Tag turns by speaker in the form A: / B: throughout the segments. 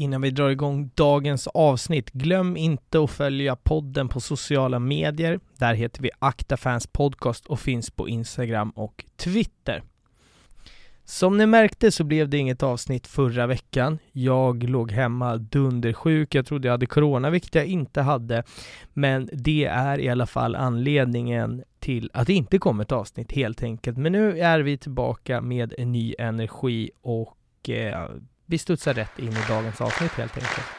A: Innan vi drar igång dagens avsnitt, glöm inte att följa podden på sociala medier. Där heter vi Akta Fans Podcast och finns på Instagram och Twitter. Som ni märkte så blev det inget avsnitt förra veckan. Jag låg hemma dundersjuk. Jag trodde jag hade corona, vilket jag inte hade. Men det är i alla fall anledningen till att det inte kom ett avsnitt helt enkelt. Men nu är vi tillbaka med en ny energi och eh, vi studsar rätt in i dagens avsnitt helt enkelt.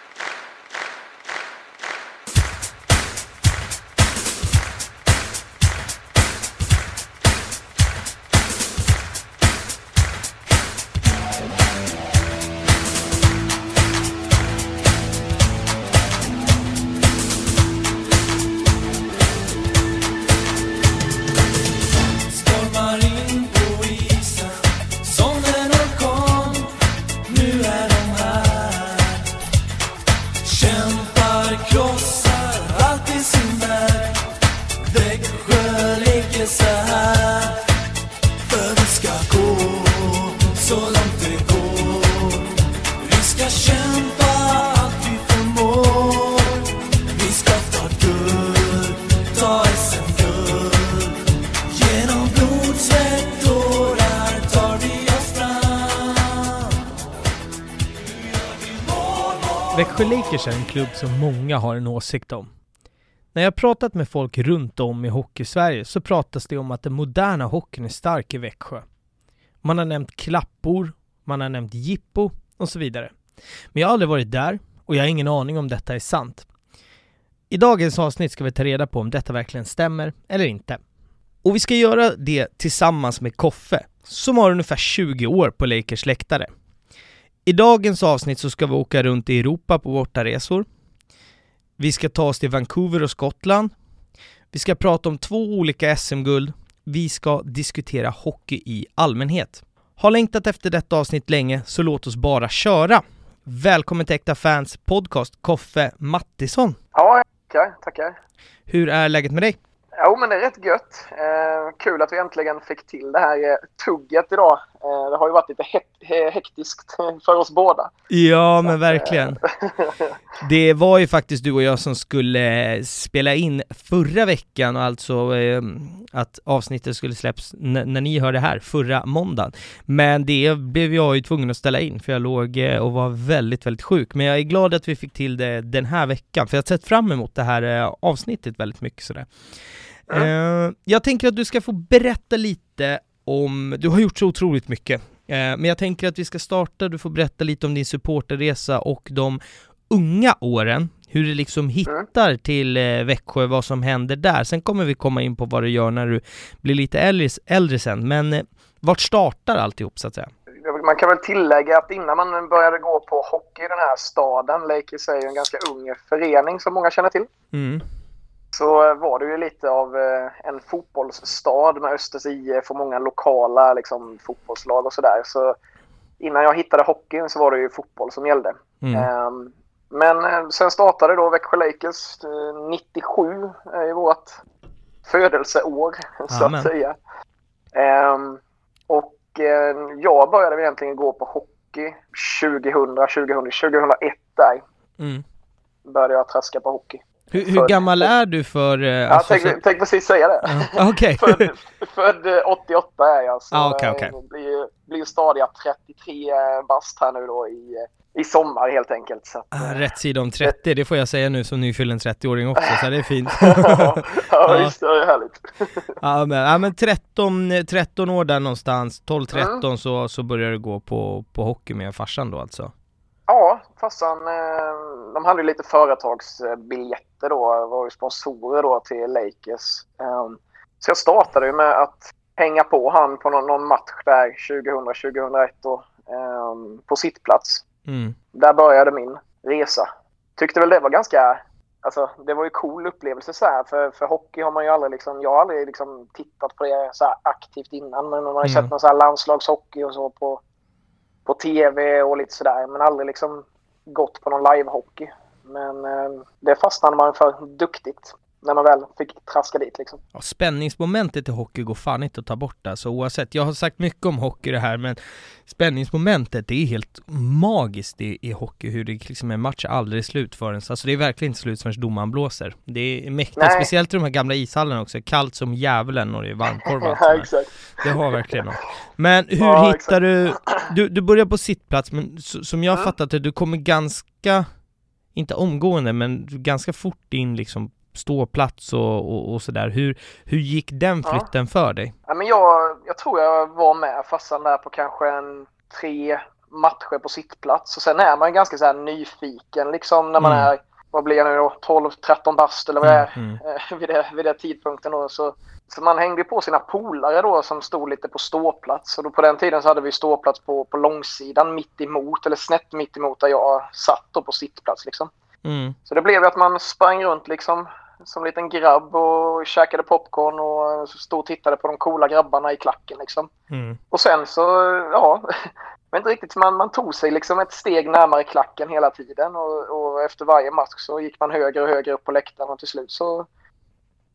A: Åsikt om. När jag pratat med folk runt om i Hockeysverige så pratas det om att den moderna hockeyn är stark i Växjö. Man har nämnt klappor, man har nämnt jippo och så vidare. Men jag har aldrig varit där och jag har ingen aning om detta är sant. I dagens avsnitt ska vi ta reda på om detta verkligen stämmer eller inte. Och vi ska göra det tillsammans med Koffe, som har ungefär 20 år på Lakers läktare. I dagens avsnitt så ska vi åka runt i Europa på bortaresor. Vi ska ta oss till Vancouver och Skottland. Vi ska prata om två olika SM-guld. Vi ska diskutera hockey i allmänhet. Har längtat efter detta avsnitt länge, så låt oss bara köra! Välkommen till Äkta Fans podcast, Koffe Mattisson.
B: Ja, tackar, tackar.
A: Hur är läget med dig?
B: Jo, men det är rätt gött. Eh, kul att vi äntligen fick till det här eh, tugget idag. Eh, det har ju varit lite he he hektiskt för oss båda.
A: Ja, men verkligen. det var ju faktiskt du och jag som skulle spela in förra veckan och alltså eh, att avsnittet skulle släppas när ni hör det här, förra måndagen. Men det blev jag ju tvungen att ställa in för jag låg eh, och var väldigt, väldigt sjuk. Men jag är glad att vi fick till det den här veckan, för jag har sett fram emot det här eh, avsnittet väldigt mycket sådär. Mm. Jag tänker att du ska få berätta lite om, du har gjort så otroligt mycket, men jag tänker att vi ska starta, du får berätta lite om din supporterresa och de unga åren, hur du liksom hittar till Växjö, vad som händer där. Sen kommer vi komma in på vad du gör när du blir lite äldre, äldre sen, men vart startar alltihop så att säga?
B: Man kan väl tillägga att innan man började gå på hockey i den här staden, Lakers är ju en ganska ung förening som många känner till.
A: Mm
B: så var det ju lite av en fotbollsstad med Östers IF och många lokala liksom, fotbollslag och sådär. Så innan jag hittade hockeyn så var det ju fotboll som gällde.
A: Mm.
B: Men sen startade då Växjö Lakers 97 i vårt födelseår så
A: Amen.
B: att säga. Och jag började egentligen gå på hockey 2000, 2000 2001 där.
A: Mm.
B: Började jag traska på hockey.
A: Hur, hur gammal är du för... Eh,
B: ja, alltså, tänkte, tänkte precis säga det.
A: Uh.
B: Okay. född, född 88 är jag, så
A: ah, okay, okay.
B: blir, blir stadiga 33 bast här nu då i, i sommar helt enkelt. Så att,
A: ah, rätt sida om 30, det, får jag säga nu som nyfylld 30-åring också, så det är fint.
B: ja, ja, visst, det är härligt.
A: ja, men, ja, men 13, 13 år där någonstans, 12-13 mm. så, så började du gå på, på hockey med farsan då alltså?
B: Ja, farsan, de hade ju lite företagsbiljetter då, var ju sponsorer då till Lakers. Så jag startade ju med att hänga på han på någon, match där 2000-2001 då, på sittplats.
A: Mm.
B: Där började min resa. Tyckte väl det var ganska, alltså det var ju cool upplevelse så här, för, för hockey har man ju aldrig liksom, jag har aldrig liksom tittat på det så aktivt innan, men man har
A: Mm.
B: sett någon så här landslagshockey och så på på tv och lite sådär. Men aldrig liksom gått på någon livehockey. Men eh, det fastnade man för duktigt när man väl fick traska dit liksom.
A: Ja, spänningsmomentet i hockey går fan inte att ta bort alltså oavsett. Jag har sagt mycket om hockey det här men spänningsmomentet det är helt magiskt i, i hockey hur det liksom en match är aldrig slut förrän, alltså det är verkligen inte slut förrän domaren blåser. Det är mäktigt, Nej. speciellt i de här gamla ishallarna också, kallt som djävulen och det är varmkorv och
B: ja, exakt.
A: Det har verkligen något. Men hur ja, hittar exakt. du, du, du börjar på sittplats men som jag mm. fattat det, du kommer ganska inte omgående, men ganska fort in liksom ståplats och, och, och sådär. Hur, hur gick den flytten ja. för dig?
B: Ja, men jag, jag tror jag var med farsan där på kanske en tre matcher på sittplats. Och sen är man ganska så nyfiken liksom när man mm. är, vad blir jag nu då, 12-13 bast eller vad det är mm. mm. vid, det, vid den tidpunkten då. Så, så man hängde på sina polare då som stod lite på ståplats. Och då på den tiden så hade vi ståplats på, på långsidan mitt emot eller snett mitt emot där jag satt då på sittplats liksom. Mm. Så det blev att man sprang runt liksom som liten grabb och käkade popcorn och stod och tittade på de coola grabbarna i klacken liksom. Mm. Och sen så, ja, men inte riktigt, man, man tog sig liksom ett steg närmare klacken hela tiden och, och efter varje match så gick man högre och högre upp på läktaren och till slut så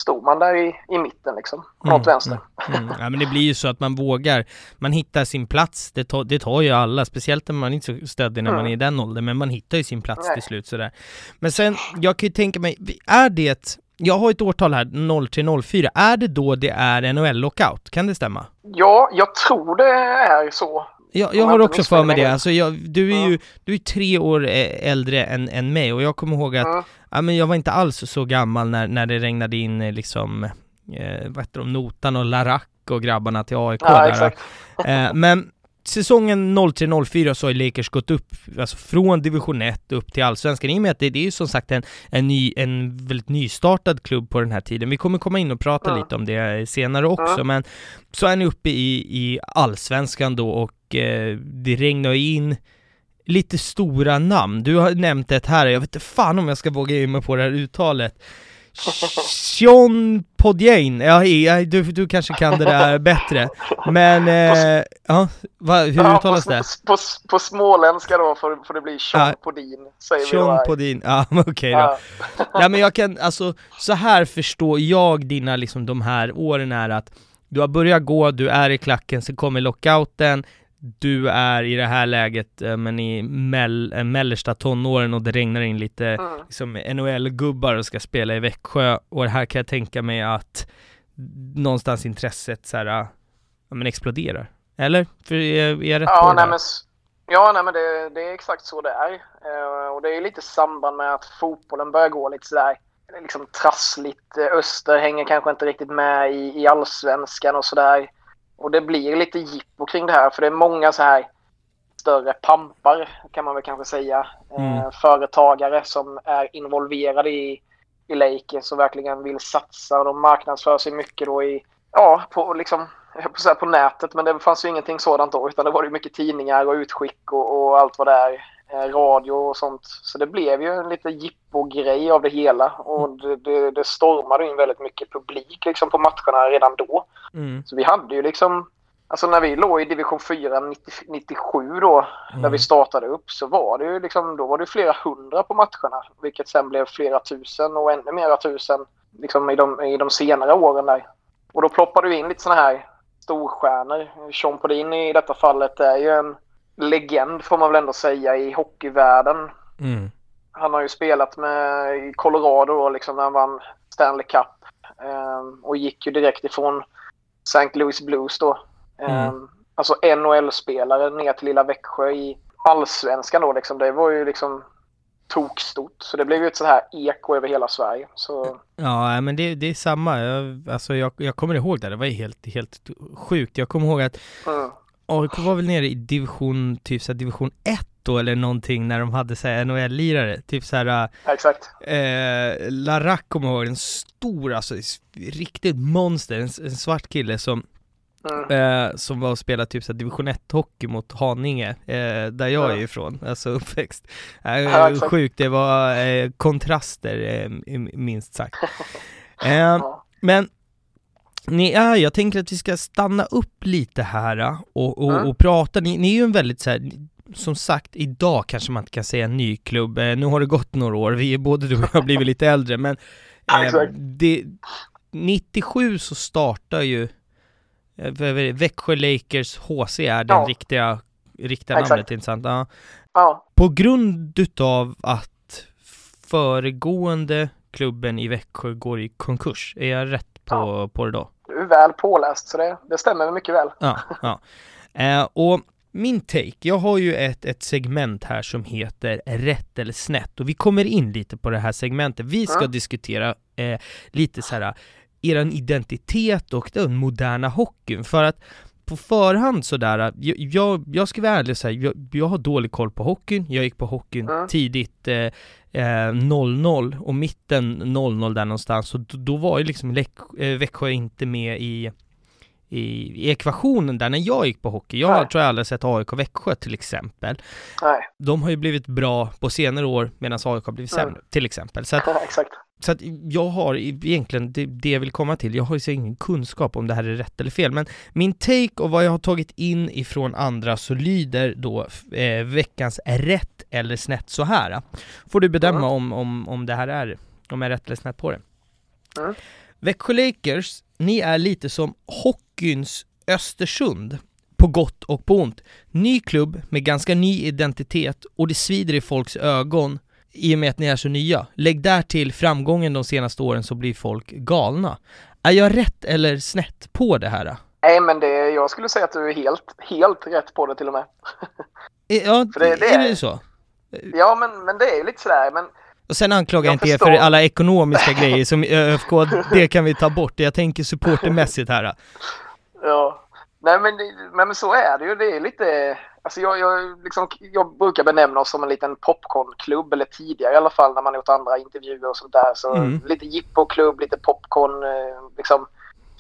B: stod man där i, i mitten liksom, mm, åt vänster.
A: Mm, mm. Ja men det blir ju så att man vågar, man hittar sin plats, det, tar, det tar ju alla, speciellt när man är inte så stöddig när man mm. är i den åldern, men man hittar ju sin plats Nej. till slut sådär. Men sen, jag kan ju tänka mig, är det jag har ett årtal här, 0304. Är det då det är NHL-lockout? Kan det stämma?
B: Ja, jag tror det är så.
A: Jag, jag har också för mig det, alltså jag, du är ju du är tre år äldre än, än mig och jag kommer ihåg att mm. ja, men jag var inte alls så gammal när, när det regnade in eh, liksom, eh, vad heter de, Notan och Larac och grabbarna till AIK ja, där. Eh, men säsongen 03-04 så har Lakers gått upp, alltså från division 1 upp till allsvenskan, i och med att det, det är ju som sagt en, en, ny, en väldigt nystartad klubb på den här tiden. Vi kommer komma in och prata mm. lite om det senare också, mm. men så är ni uppe i, i allsvenskan då och eh, det regnar in lite stora namn. Du har nämnt ett här, jag vet inte fan om jag ska våga ge mig på det här uttalet. Sean Podjain, ja, du, du kanske kan det där bättre. Men, eh, ja, va, hur ja, uttalas
B: på,
A: det?
B: På, på, småländska då får, får det bli Sean ja, Podin, säger
A: Sean vi Podin, ja okej okay då. Ja. ja men jag kan, alltså så här förstår jag dina liksom de här åren är att du har börjat gå, du är i klacken, sen kommer lockouten, du är i det här läget, äh, men i mell, äh, mellersta tonåren och det regnar in lite mm. liksom, NHL-gubbar och ska spela i Växjö och här kan jag tänka mig att någonstans intresset så här, ja, men exploderar. Eller? För är, är jag rätt
B: ja, på nej, men, Ja, nej men det, det, är exakt så det är. Uh, och det är lite samband med att fotbollen börjar gå lite sådär liksom trassligt. Öster hänger kanske inte riktigt med i, i allsvenskan och sådär. Och det blir lite jippo kring det här för det är många så här större pampar kan man väl kanske säga. Eh, mm. Eh, företagare som är involverade i, i Lakers och verkligen vill satsa och de marknadsför sig mycket då i, ja, på liksom på, så här, på nätet men det fanns ju ingenting sådant då utan det var ju mycket tidningar och utskick och, och allt vad det är. Eh, radio och sånt. Så det blev ju en lite jippo-grej av det hela. Och mm. det, det, det stormade in väldigt mycket publik liksom på matcherna redan då. Mm. Så vi hade ju liksom, alltså när vi låg i division 4 90, 97 då, mm. när vi startade upp, så var det ju liksom, då var det flera hundra på matcherna. Vilket sen blev flera tusen och ännu mera tusen liksom i de, i de senare åren där. Och då ploppade vi in lite sådana här storstjärnor. Sean Podin i detta fallet är ju en legend får man väl ändå säga i hockeyvärlden. Mm. Han har ju spelat med i Colorado då, liksom när han vann Stanley Cup. Um, och gick ju direkt ifrån St. Louis Blues då. Um, mm. Alltså NHL-spelare ner till lilla Växjö i allsvenskan då liksom. Det var ju liksom tokstort. Så det blev ju ett sånt här eko över hela Sverige. Så...
A: Ja, men det, det är samma. Jag, alltså jag, jag kommer ihåg det. Det var helt, helt sjukt. Jag kommer ihåg att mm. AIK var väl nere i division, typ så division 1 då eller någonting när de hade såhär NHL-lirare, typ såhär
B: Exakt
A: eh, Larac kommer jag ihåg, en stor alltså, riktigt monster, en, en svart kille som Mm. Eh, som var och spelade typ såhär division 1 hockey mot Haninge, eh, där jag mm. är ifrån, alltså uppväxt. Eh, ja, sjukt, det var eh, kontraster eh, minst sagt. Eh, men ni är, jag tänker att vi ska stanna upp lite här äh, och, och, mm. och prata, ni, ni, är ju en väldigt så här, som sagt, idag kanske man inte kan säga ny klubb, eh, nu har det gått några år, vi är både du och jag har blivit lite äldre, men Eh, det, 97 så startar ju eh, Växjö Lakers HC är den ja. riktiga, riktiga namnet, intressant. Ja. ja. På grund utav att föregående klubben i Växjö går i konkurs, är jag rätt på, ja. på det då?
B: Du är väl påläst, så det, det stämmer mycket väl.
A: Ja, ja. Eh, och min take, jag har ju ett, ett segment här som heter rätt eller snett och vi kommer in lite på det här segmentet. Vi ska mm. diskutera eh, lite så här eran identitet och den moderna hockeyn för att på förhand sådär, jag, jag, jag ska vara ärlig och säga, jag, jag har dålig koll på hockeyn, jag gick på hockeyn mm. tidigt eh, 00 och mitten 00 där någonstans och då, då var ju liksom eh, Växjö inte med i i, i ekvationen där när jag gick på hockey. Jag Nej. tror jag aldrig sett AIK Växjö till exempel. Nej. De har ju blivit bra på senare år medan AIK har blivit sämre mm. till exempel. Så att,
B: ja, exakt.
A: Så att jag har egentligen, det, det jag vill komma till, jag har ju ingen kunskap om det här är rätt eller fel, men min take och vad jag har tagit in ifrån andra så lyder då eh, veckans rätt eller snett så här. Får du bedöma mm. om, om, om det här är, om jag är rätt eller snett på det. Mm. Växjö Lakers, ni är lite som hockeyns Östersund på gott och på ont. Ny klubb med ganska ny identitet och det svider i folks ögon i och med att ni är så nya. Lägg där till framgången de senaste åren så blir folk galna. Är jag rätt eller snett på det här?
B: Nej, men det, jag skulle säga att du är helt, helt rätt på det till och med.
A: ja, det, det är, är det så?
B: Ja, men, men det är ju lite sådär, men
A: och sen anklagar jag, inte er för alla ekonomiska grejer som ÖFK, det kan vi ta bort. Jag tänker supportermässigt här.
B: Ja, nej men, men så är det ju. Det är lite, alltså jag, jag, liksom, jag brukar benämna oss som en liten popcornklubb, eller tidigare i alla fall när man gjort andra intervjuer och sånt där. Så mm. lite jippoklubb, lite popcorn, eh, liksom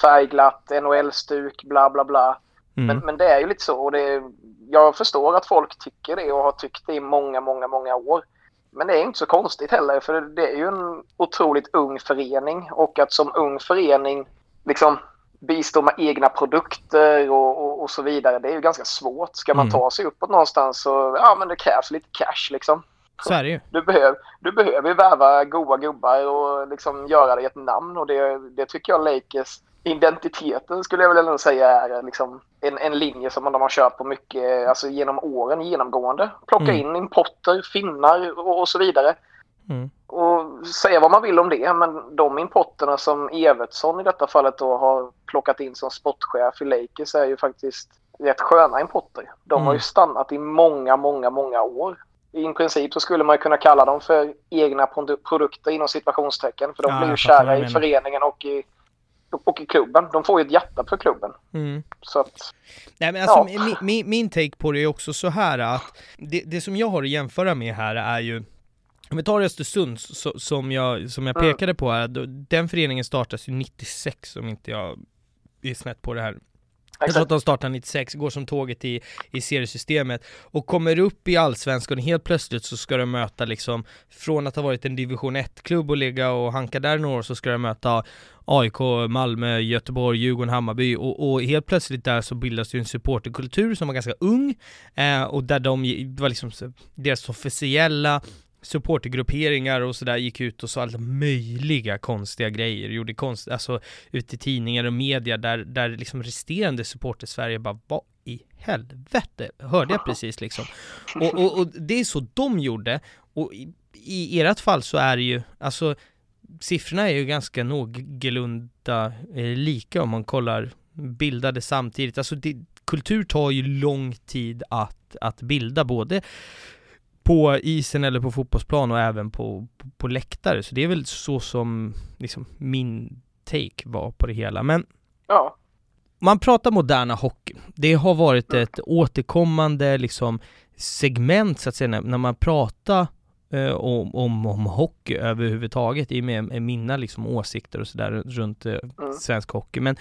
B: färgglatt, NHL-stuk, bla bla bla. Mm. Men, men det är ju lite så och det, jag förstår att folk tycker det och har tyckt det i många, många, många år. Men det är inte så konstigt heller för det är ju en otroligt ung förening och att som ung förening liksom bistå med egna produkter och, och, och, så vidare. Det är ju ganska svårt. Ska man mm. ta sig uppåt någonstans så ja, men det krävs lite cash liksom.
A: Så är det ju.
B: Du, behöver, du behöver ju värva goa gubbar och liksom göra dig ett namn och det, det tycker jag Lakers identiteten skulle jag väl säga är liksom en, en linje som de har kört på mycket alltså genom åren genomgående. Plocka mm. in importer, finnar och, och så vidare. Mm. Och säga vad man vill om det, men de importerna som Evertsson i detta fallet då har plockat in som sportchef i Lakers är ju faktiskt rätt sköna importer. De mm. har ju mm. stannat i många, många, många år. I princip så skulle man kunna kalla dem för egna produkter inom situationstecken. För de ja, blir ju kära i föreningen och i och i klubben. De får ju ett hjärta för klubben. Mm. Så att,
A: Nej men alltså ja. min, min, min, take på det är också så här att det, det som jag har att jämföra med här är ju om vi tar Östersund som jag, som jag mm. pekade på här, den föreningen startas ju 96 om inte jag är snett på det här. Jag tror att de startar 96, går som tåget i, i seriesystemet och kommer upp i allsvenskan och helt plötsligt så ska de möta liksom Från att ha varit en division 1-klubb och ligga och hanka där några år så ska de möta AIK, Malmö, Göteborg, Djurgården, Hammarby och, och helt plötsligt där så bildas ju en supporterkultur som var ganska ung eh, och där de, det var liksom deras officiella supportergrupperingar och sådär gick ut och sa alla möjliga konstiga grejer, gjorde konst, alltså ute i tidningar och media där, där liksom resterande supporter Sverige bara vad i helvete hörde jag precis liksom. Och, och, och det är så de gjorde och i, i ert fall så är det ju, alltså siffrorna är ju ganska någorlunda eh, lika om man kollar bildade samtidigt, alltså det, kultur tar ju lång tid att, att bilda både på isen eller på fotbollsplan och även på, på, på läktare. Så det är väl så som liksom min take var på det hela. Men ja. man pratar moderna hockey. Det har varit mm. ett återkommande liksom segment så att säga när man pratar eh, om, om, om hockey överhuvudtaget i och med mina liksom åsikter och sådär runt eh, mm. svensk hockey. Men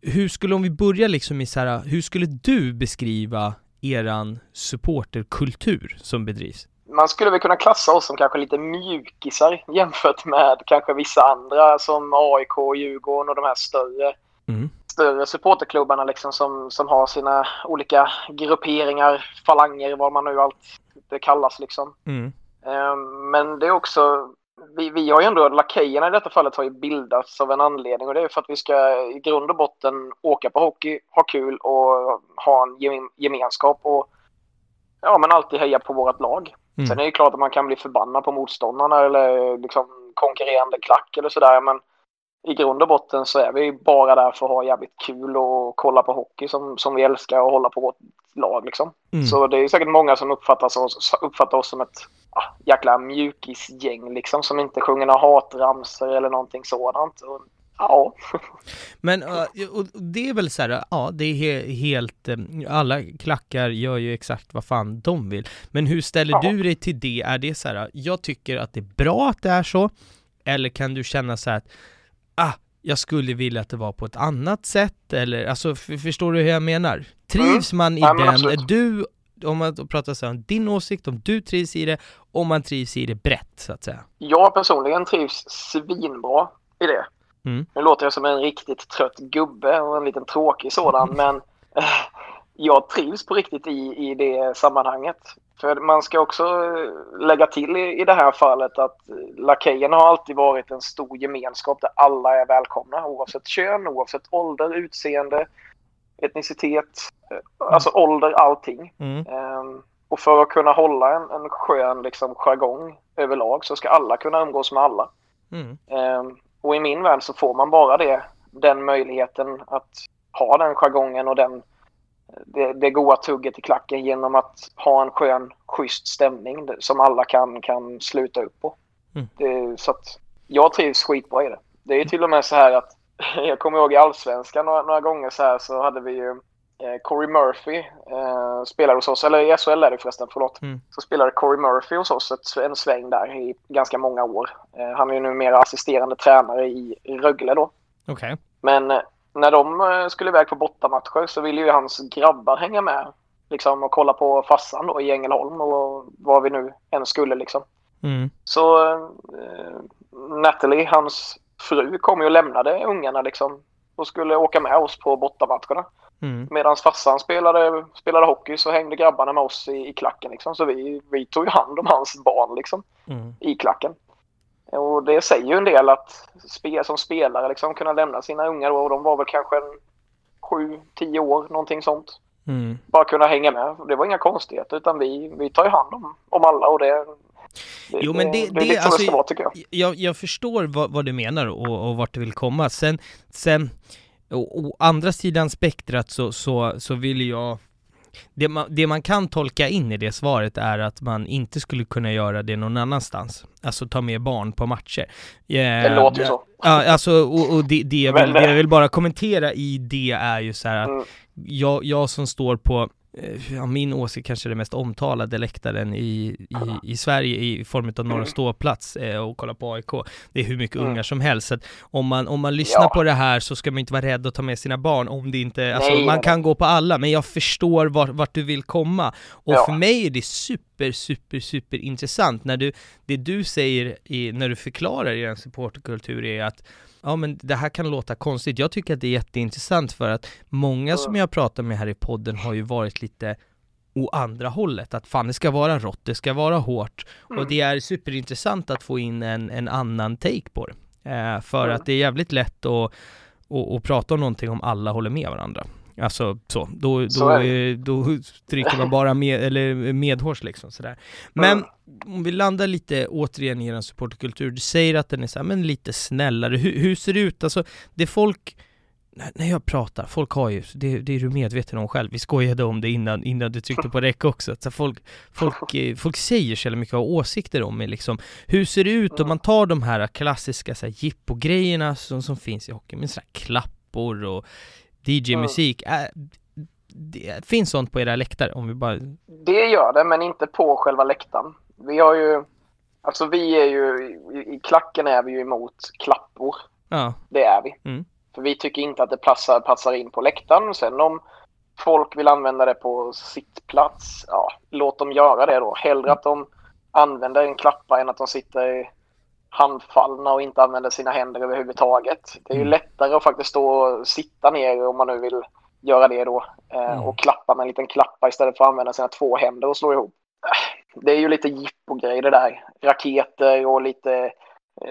A: hur skulle, om vi börjar liksom i så här, hur skulle du beskriva eran supporterkultur som bedrivs?
B: Man skulle väl kunna klassa oss som kanske lite mjukisar jämfört med kanske vissa andra som AIK, Djurgården och de här större, mm. större supporterklubbarna liksom som, som har sina olika grupperingar, falanger, vad man nu allt det kallas liksom. Mm. Ehm, men det är också vi, vi har ju ändå, lakejerna i detta fallet har ju bildats av en anledning och det är för att vi ska i grund och botten åka på hockey, ha kul och ha en gemenskap och ja, men alltid heja på vårt lag. Mm. Sen är det klart att man kan bli förbannad på motståndarna eller liksom konkurrerande klack eller sådär men i grund och botten så är vi bara där för att ha jävligt kul och kolla på hockey som, som vi älskar och hålla på vårt lag liksom. Mm. Så det är säkert många som uppfattar oss, uppfattar oss som ett ah, jäkla mjukisgäng liksom som inte sjunger några hatramsor eller någonting sådant. Och, ja.
A: Men och det är väl så här, ja det är helt, eh, alla klackar gör ju exakt vad fan de vill. Men hur ställer ja. du dig till det? Är det så här, jag tycker att det är bra att det är så? Eller kan du känna så här att ah, jag skulle vilja att det var på ett annat sätt eller, alltså förstår du hur jag menar? Trivs mm. man i ja, den, du, om man pratar så här, din åsikt, om du trivs i det, om man trivs i det brett så att säga?
B: Jag personligen trivs svinbra i det. Mm. Nu låter jag som en riktigt trött gubbe och en liten tråkig sådan, men jag trivs på riktigt i, i det sammanhanget. För man ska också eh, lägga till i, i det här fallet att lakejerna har alltid varit en stor gemenskap där alla är välkomna oavsett kön, oavsett ålder, utseende, etnicitet, eh, alltså mm. ålder, allting. Mm. Um, och för att kunna hålla en, en skön liksom, jargong överlag så ska alla kunna umgås med alla. Mm. Um, och i min värld så får man bara det, den möjligheten att ha den jargongen och den det, det goa tugget i klacken genom att ha en skön, schysst stämning som alla kan, kan sluta upp på. Mm. Det, så att jag trivs skitbra i det. Det är till och med så här att jag kommer ihåg i Allsvenskan några, några gånger så här så hade vi ju eh, Corey Murphy eh, spelade hos oss, eller i SHL är det förresten, förlåt. Mm. Så spelade Corey Murphy hos oss ett, en sväng där i ganska många år. Eh, han är ju numera assisterande tränare i Rögle då.
A: Okay.
B: Men eh, när de eh, skulle iväg på bortamatcher så ville ju hans grabbar hänga med. Liksom och kolla på farsan då i Ängelholm och vad vi nu än skulle liksom. Mm. Så eh, Natalie, hans fru, kom ju och lämnade ungarna liksom och skulle åka med oss på bortamatcherna. Mm. Medan farsan spelade, spelade hockey så hängde grabbarna med oss i, i klacken liksom. Så vi, vi tog ju hand om hans barn liksom mm. i klacken. Och det säger ju en del att som spelare liksom kunna lämna sina ungar då, och de var väl kanske en sju, tio år, någonting sånt. Mm. Bara kunna hänga med. Det var inga konstigheter utan vi, vi tar ju hand om, om alla och det,
A: det, jo men det, det, det är lite alltså, det vara tycker jag. Jag, jag förstår vad, vad, du menar och, och vart du vill komma. Sen, sen å andra sidan spektrat så, så, så vill jag det man, det man kan tolka in i det svaret är att man inte skulle kunna göra det någon annanstans. Alltså ta med barn på matcher.
B: Yeah, det låter ju så.
A: Ja, alltså, och, och det, det, jag vill, det jag vill bara kommentera i det är ju så att mm. jag, jag som står på Eh, ja, min åsikt kanske det mest omtalade läktaren i, i, i Sverige i form av Norra mm. ståplats eh, och kolla på AIK. Det är hur mycket mm. ungar som helst. Så att om man, om man lyssnar ja. på det här så ska man inte vara rädd att ta med sina barn om det inte, alltså man kan gå på alla, men jag förstår vart, vart du vill komma. Och ja. för mig är det super, super, super intressant när du, det du säger i, när du förklarar er supporterkultur är att ja men det här kan låta konstigt. Jag tycker att det är jätteintressant för att många som jag pratar med här i podden har ju varit lite å andra hållet, att fan det ska vara rått, det ska vara hårt. Mm. Och det är superintressant att få in en, en annan take på det. Eh, för mm. att det är jävligt lätt att, att, att prata om någonting om alla håller med varandra. Alltså så, då, då, så då stryker man bara med, eller medhårs liksom sådär. Men mm. om vi landar lite återigen i er supporterkultur, du säger att den är så här, men lite snällare, hur, hur ser det ut? Alltså det folk när jag pratar, folk har ju, det, det är du medveten om själv, vi skojade om det innan, innan du tryckte på räck också, så folk, folk, eh, folk säger så mycket och åsikter om mig liksom. Hur ser det ut om man tar de här klassiska så här, jippo-grejerna som, som finns i hockey, med sådana klappor och DJ-musik, mm. det finns sånt på era läktare om vi bara...
B: Det gör det, men inte på själva läktaren. Vi har ju, alltså vi är ju, i klacken är vi ju emot klappor. Ja. Det är vi. Mm. För vi tycker inte att det passar, passar in på läktaren. Sen om folk vill använda det på sitt plats, ja, låt dem göra det då. Hellre att de använder en klappa än att de sitter handfallna och inte använder sina händer överhuvudtaget. Det är ju mm. lättare att faktiskt stå och sitta ner om man nu vill göra det då eh, mm. och klappa med en liten klappa istället för att använda sina två händer och slå ihop. Det är ju lite jippo-grej det där. Raketer och lite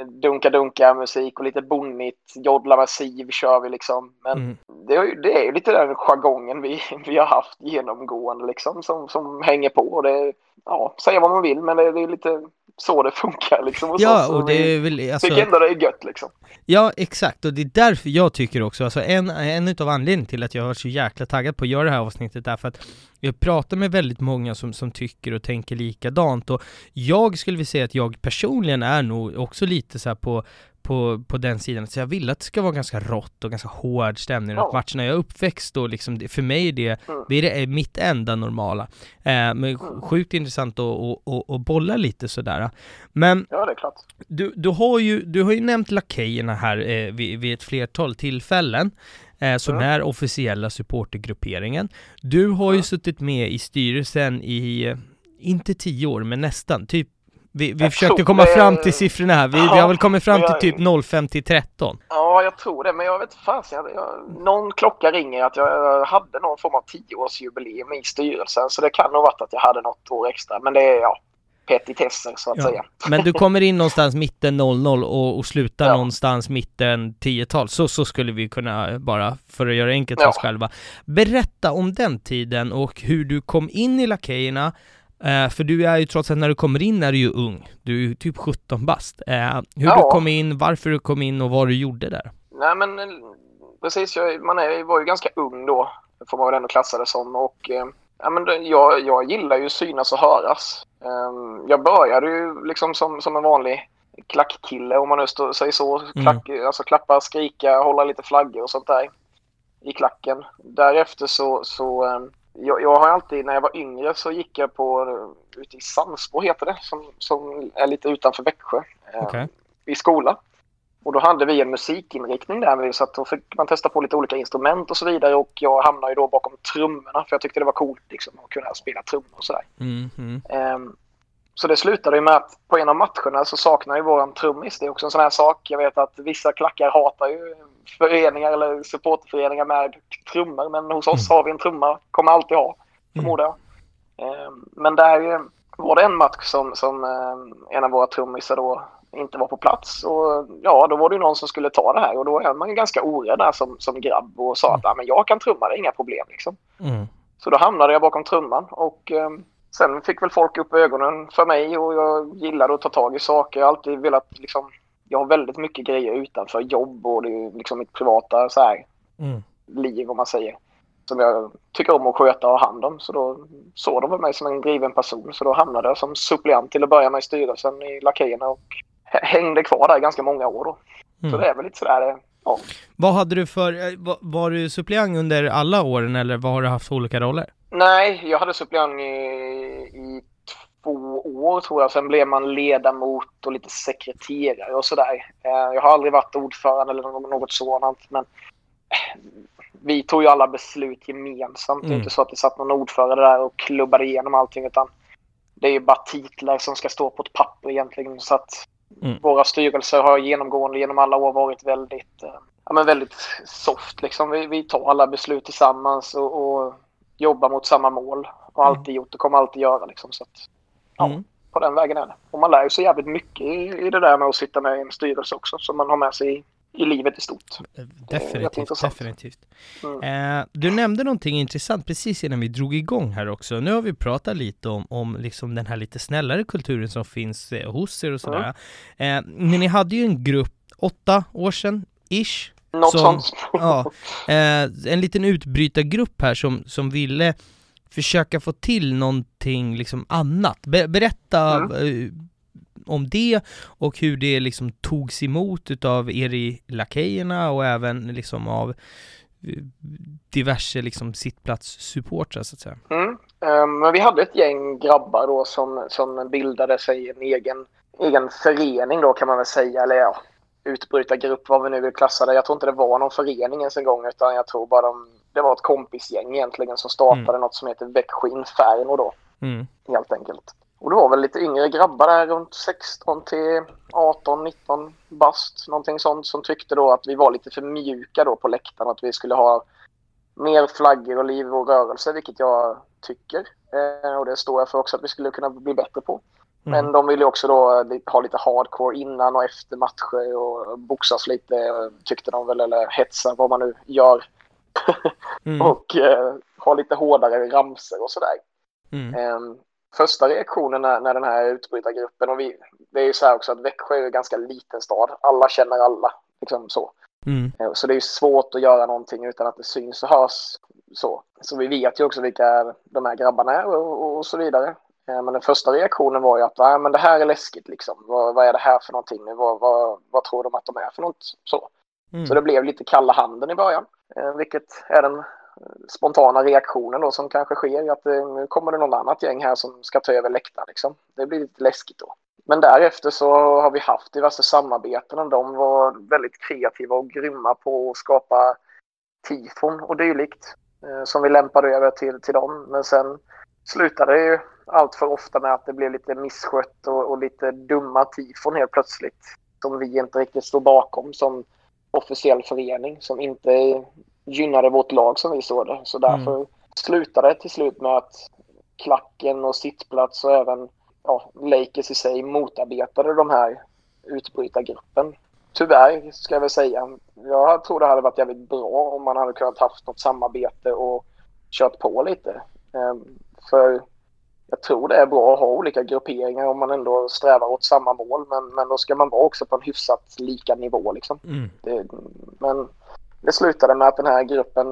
B: dunka-dunka musik och lite bonnigt, joddla med siv kör vi liksom. Men mm. det, är, det är ju lite den jargongen vi, vi har haft genomgående liksom som, som hänger på. Det, ja, säga vad man vill men det, det är lite så det funkar liksom.
A: ja, och det är väl
B: alltså... Tycker ändå det är gött liksom.
A: Ja, exakt, och det är därför jag tycker också, alltså en, en utav anledningarna till att jag var så jäkla taggad på att göra det här avsnittet är för att jag pratar med väldigt många som, som tycker och tänker likadant och jag skulle vilja säga att jag personligen är nog också lite så på på, på den sidan, så jag vill att det ska vara ganska rått och ganska hård stämning runt ja. matcherna. Jag är uppväxt då liksom, för mig är det, mm. det är mitt enda normala. Eh, men mm. sjukt intressant att, att, att, att bolla lite sådär. Men
B: ja, det är klart.
A: Du, du, har ju, du har ju nämnt lakejerna här eh, vid, vid ett flertal tillfällen eh, som mm. är officiella supportergrupperingen. Du har ju mm. suttit med i styrelsen i, inte tio år, men nästan, typ vi, vi försökte komma det... fram till siffrorna här, vi, ja, vi har väl kommit fram till typ 05 till 13?
B: Ja, jag tror det, men jag vet fasen, jag, jag, någon klocka ringer att jag hade någon form av tioårsjubileum i styrelsen, så det kan nog varit att jag hade något år extra, men det är ja, petitesser så att ja. säga.
A: Men du kommer in någonstans mitten 00 och, och slutar ja. någonstans mitten 10-tal, så, så skulle vi kunna bara, för att göra enkelt för oss själva. Berätta om den tiden och hur du kom in i Lakejerna, Uh, för du är ju trots att när du kommer in är du ju ung. Du är ju typ 17 bast. Uh, hur ja. du kom in, varför du kom in och vad du gjorde där?
B: Nej men precis, jag, man är, var ju ganska ung då, får man väl ändå klassa det som. Och uh, ja, men jag, jag gillar ju synas och höras. Um, jag började ju liksom som, som en vanlig klackkille om man nu stå, säger så. Mm. Klack, mm. Alltså klappa, skrika, hålla lite flaggor och sånt där i klacken. Därefter så, så um, jag, jag, har alltid, när jag var yngre så gick jag på, ute i Sandsbro heter det, som, som är lite utanför Växjö, okay. eh, i skola. Och då hade vi en musikinriktning där, så att då fick man testa på lite olika instrument och så vidare. Och jag hamnade ju då bakom trummorna, för jag tyckte det var coolt liksom, att kunna spela trummor och sådär. Mm, mm. Eh, så det slutade ju med att på en av matcherna så saknar ju våran trummis. Det är också en sån här sak. Jag vet att vissa klackar hatar ju föreningar eller supporterföreningar med trummor. Men hos oss mm. har vi en trumma. Kommer alltid ha, förmodar jag. Mm. Men där var det en match som, som eh, en av våra trummisar då inte var på plats. Och ja, då var det ju någon som skulle ta det här. Och då är man ju ganska orädd där som, som grabb och sa mm. att ah, men jag kan trumma, det är inga problem liksom. Mm. Så då hamnade jag bakom trumman och um, sen fick väl folk upp ögonen för mig och jag gillade att ta tag i saker. Jag har alltid velat liksom, jag har väldigt mycket grejer utanför jobb och det är liksom mitt privata så här, mm. liv om man säger. Som jag tycker om att sköta och ha hand om. Så då såg de mig som en driven person. Så då hamnade jag som suppleant till att börja med i styrelsen i Lakejerna och hängde kvar där ganska många år då. Mm. Så det är väl lite sådär, ja.
A: Vad hade du för, eh, var du suppleant under alla åren eller vad har du haft för olika roller?
B: Nej, jag hade suppleant i, i två år tror jag. Sen blev man ledamot och lite sekreterare och sådär. Eh, jag har aldrig varit ordförande eller något sådant. Men eh, vi tog ju alla beslut gemensamt. Mm. Det är mm. inte så att det satt någon ordförande där och klubbade igenom allting. Utan det är ju bara titlar som ska stå på ett papper egentligen. Så att mm. våra styrelser har genomgående genom alla år varit väldigt, eh, ja, men väldigt soft. Liksom. Vi, vi tar alla beslut tillsammans och, och jobbar mot samma mål. Och alltid mm. gjort och kommer alltid göra. Liksom. Så att, ja, mm. På den vägen är det. Och man lär sig jävligt mycket i, i det där med att sitta med i en styrelse också. Som man har med sig i, livet i stort.
A: Definitivt, definitivt. Mm. Eh, du nämnde någonting intressant precis innan vi drog igång här också. Nu har vi pratat lite om, om liksom den här lite snällare kulturen som finns eh, hos er och sådär. Mm. Eh, men ni hade ju en grupp, åtta år sedan, ish.
B: Något som, sånt.
A: ja, eh, en liten utbrytargrupp här som, som ville försöka få till någonting liksom annat. Be berätta mm. Om det och hur det liksom togs emot utav er i Lakejerna och även liksom av eh, diverse liksom sittplatssupportrar så att säga.
B: Mm. Um, men vi hade ett gäng grabbar då som, som bildade sig en egen, egen förening då kan man väl säga, eller ja, utbrytargrupp vad vi nu vill klassa det. Jag tror inte det var någon förening ens en gång utan jag tror bara de det var ett kompisgäng egentligen som startade mm. något som heter Växjö Inferno då. Mm. Helt enkelt. Och det var väl lite yngre grabbar där runt 16 till 18, 19 bast. Någonting sånt som tyckte då att vi var lite för mjuka då på läktaren. Att vi skulle ha mer flaggor och liv och rörelse, vilket jag tycker. Eh, och det står jag för också att vi skulle kunna bli bättre på. Men de vill ju också då ha lite hardcore innan och efter matcher och boxas lite tyckte de väl eller hetsa vad man nu gör. mm. och eh, ha lite hårdare ramser och sådär. Mm. Eh, första reaktionen när, när den här utbrytargruppen och vi, det är ju så här också att Växjö är en ganska liten stad. Alla känner alla, liksom så. Mm. Eh, så det är svårt att göra någonting utan att det syns och hörs så. Så vi vet ju också vilka de här grabbarna är och, och så vidare. Eh, men den första reaktionen var ju att Nej, men det här är läskigt liksom. Vad, vad är det här för någonting? Vad, vad, vad tror de att de är för något? Så. Mm. så det blev lite kalla handen i början. Eh, vilket är den spontana reaktionen då som kanske sker. Att eh, nu kommer det någon annat gäng här som ska ta över läktaren liksom. Det blir lite läskigt då. Men därefter så har vi haft diverse samarbeten och de var väldigt kreativa och grymma på att skapa tifon och dylikt. Eh, som vi lämpade över till, till dem. Men sen slutade det ju allt för ofta med att det blev lite misskött och, och lite dumma tifon helt plötsligt. Som vi inte riktigt stod bakom som officiell förening som inte gynnade vårt lag som vi såg det. Så därför mm. slutade det till slut med att klacken och sittplats och även ja, Lakers i sig motarbetade de här utbrytargruppen. Tyvärr ska jag väl säga. Jag tror det hade varit jävligt bra om man hade kunnat haft något samarbete och kört på lite. Ehm, för jag tror det är bra att ha olika grupperingar om man ändå strävar åt samma mål. Men, men då ska man vara också på en hyfsat lika nivå liksom. Mm. Det, men det slutade med att den här gruppen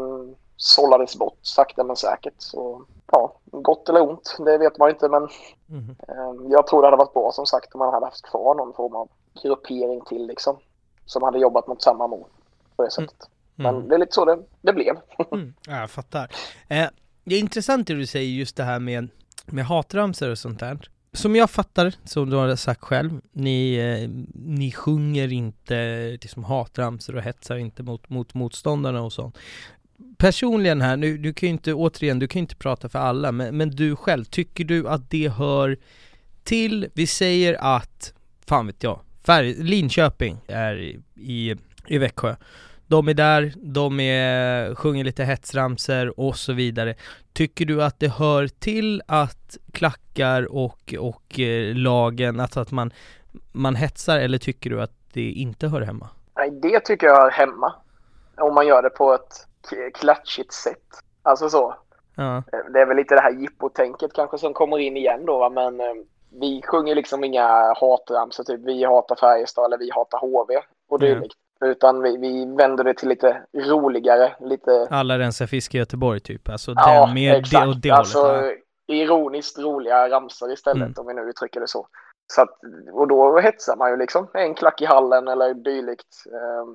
B: sållades bort sakta men säkert. Så ja, gott eller ont, det vet man inte men mm. eh, jag tror det hade varit bra som sagt om man hade haft kvar någon form av gruppering till liksom. Som hade jobbat mot samma mål på det mm. sättet. Mm. Men det är lite så det, det blev.
A: mm. Ja, jag fattar. Eh, det är intressant det du säger just det här med, med hatramsor och sånt där. Som jag fattar, som du har sagt själv, ni, eh, ni sjunger inte liksom hatramsor och hetsar inte mot, mot motståndarna och sånt personligen här, nu, du kan ju inte, återigen, du kan ju inte prata för alla, men, men du själv, tycker du att det hör till, vi säger att, fan vet jag, Färg, Linköping är i, i, i Växjö. De är där, de är, sjunger lite hetsramser och så vidare. Tycker du att det hör till att klackar och, och eh, lagen, alltså att man, man hetsar eller tycker du att det inte hör hemma?
B: Nej, det tycker jag hör hemma. Om man gör det på ett klatschigt sätt. Alltså så. Ja. Eh, det är väl lite det här jippotänket kanske som kommer in igen då va? men eh, vi sjunger liksom inga hatramsor typ vi hatar Färjestad eller vi hatar HV och dylikt. Mm. Utan vi, vi vänder det till lite roligare, lite...
A: Alla rensar fisk i Göteborg typ, alltså
B: ja, den mer exakt. det och det alltså, hållet. Ironiskt roliga ramsor istället mm. om vi nu uttrycker det så. så att, och då hetsar man ju liksom en klack i hallen eller dylikt, eh,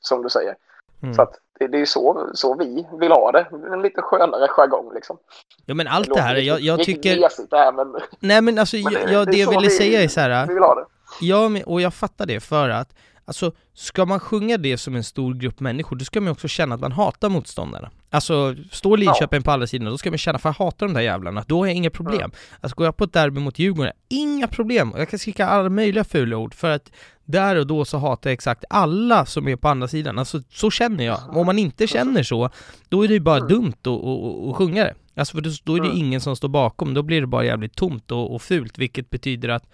B: som du säger. Mm. Så att det, det är ju så, så vi vill ha det. En lite skönare jargong liksom.
A: Ja men allt det, det här, jag, jag tycker...
B: Det här, men...
A: Nej men alltså, men jag, det, det jag ville vi, säga är så här.
B: Vi vill ha det.
A: Ja, och jag fattar det för att Alltså, ska man sjunga det som en stor grupp människor, då ska man också känna att man hatar motståndarna. Alltså, står Linköping ja. på andra sidan, då ska man känna, för jag hatar de där jävlarna, då har jag inga problem. Mm. Alltså går jag på ett derby mot Djurgården, inga problem! Jag kan skrika alla möjliga fula ord, för att där och då så hatar jag exakt alla som är på andra sidan, alltså så känner jag. Om man inte känner så, då är det ju bara mm. dumt att, att, att sjunga det. Alltså för då är det mm. ingen som står bakom, då blir det bara jävligt tomt och, och fult, vilket betyder att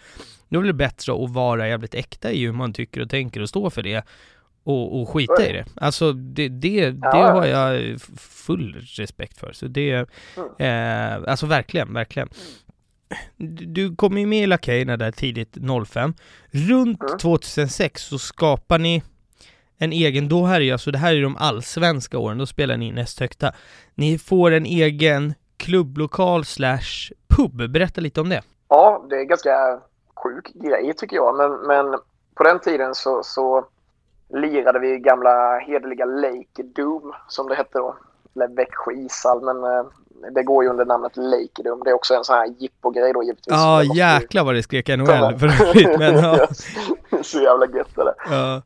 A: då är det bättre att vara jävligt äkta i hur man tycker och tänker och stå för det och, och skita i det. Alltså det, det, det har jag full respekt för. Så det, mm. eh, alltså verkligen, verkligen. Du kom ju med i Lakejerna där tidigt 05. Runt 2006 så skapar ni en egen, då här är alltså, det här är de allsvenska åren, då spelar ni näst högsta. Ni får en egen klubblokal slash pub, berätta lite om det.
B: Ja, det är ganska sjuk grej tycker jag. Men, men på den tiden så, så lirade vi gamla hederliga Lake Doom som det hette då. Eller Växjö ishall men eh, det går ju under namnet Lake Doom. Det är också en sån här jippo-grej då givetvis.
A: Ja jäklar vad det skrek NHL för övrigt. Men, ja.
B: så jävla gött är det. Ja.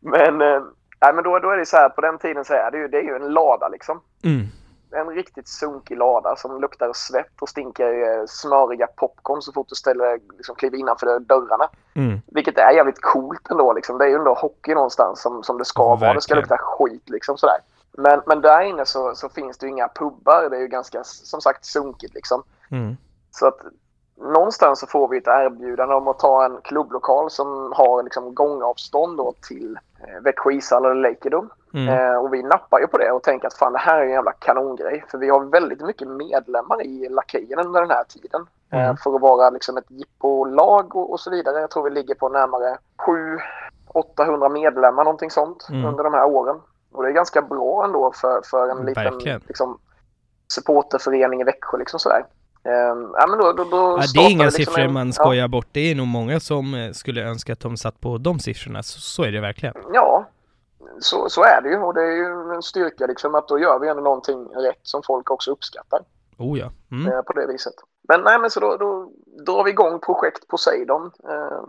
B: Men, äh, men då, då är det så här på den tiden så är det ju, det är ju en lada liksom. Mm en riktigt sunkig lada som luktar svett och stinker eh, smöriga popcorn så fort du ställer, liksom, kliver innanför dörrarna. Mm. Vilket är jävligt coolt ändå. Liksom. Det är ju ändå hockey någonstans som, som det ska ja, vara. Det ska lukta skit liksom sådär. Men, men där inne så, så finns det ju inga pubbar. Det är ju ganska som sagt sunkigt liksom. Mm. Så att någonstans så får vi ett erbjudande om att ta en klubblokal som har liksom gångavstånd då till eh, Växjö ishall eller Lakedom. Mm. Eh, och vi nappar ju på det och tänker att fan det här är en jävla kanongrej. För vi har väldigt mycket medlemmar i Lakejen under den här tiden. Eh, mm. Eh, för att vara liksom ett jippolag och, och så vidare. Jag tror vi ligger på närmare 700-800 medlemmar någonting sånt mm. under de här åren. Och det är ganska bra ändå för, för en liten liksom, supporterförening i Växjö liksom sådär. Um, ja, men då, då, då
A: ja, det är inga liksom siffror en, man skojar ja. bort. Det är nog många som eh, skulle önska att de satt på de siffrorna. Så, så är det verkligen.
B: Ja, så, så är det ju. Och det är ju en styrka liksom att då gör vi ändå någonting rätt som folk också uppskattar.
A: Oh ja. Mm.
B: Eh, på det viset. Men nej, men så då, då drar vi igång projekt Poseidon. Eh,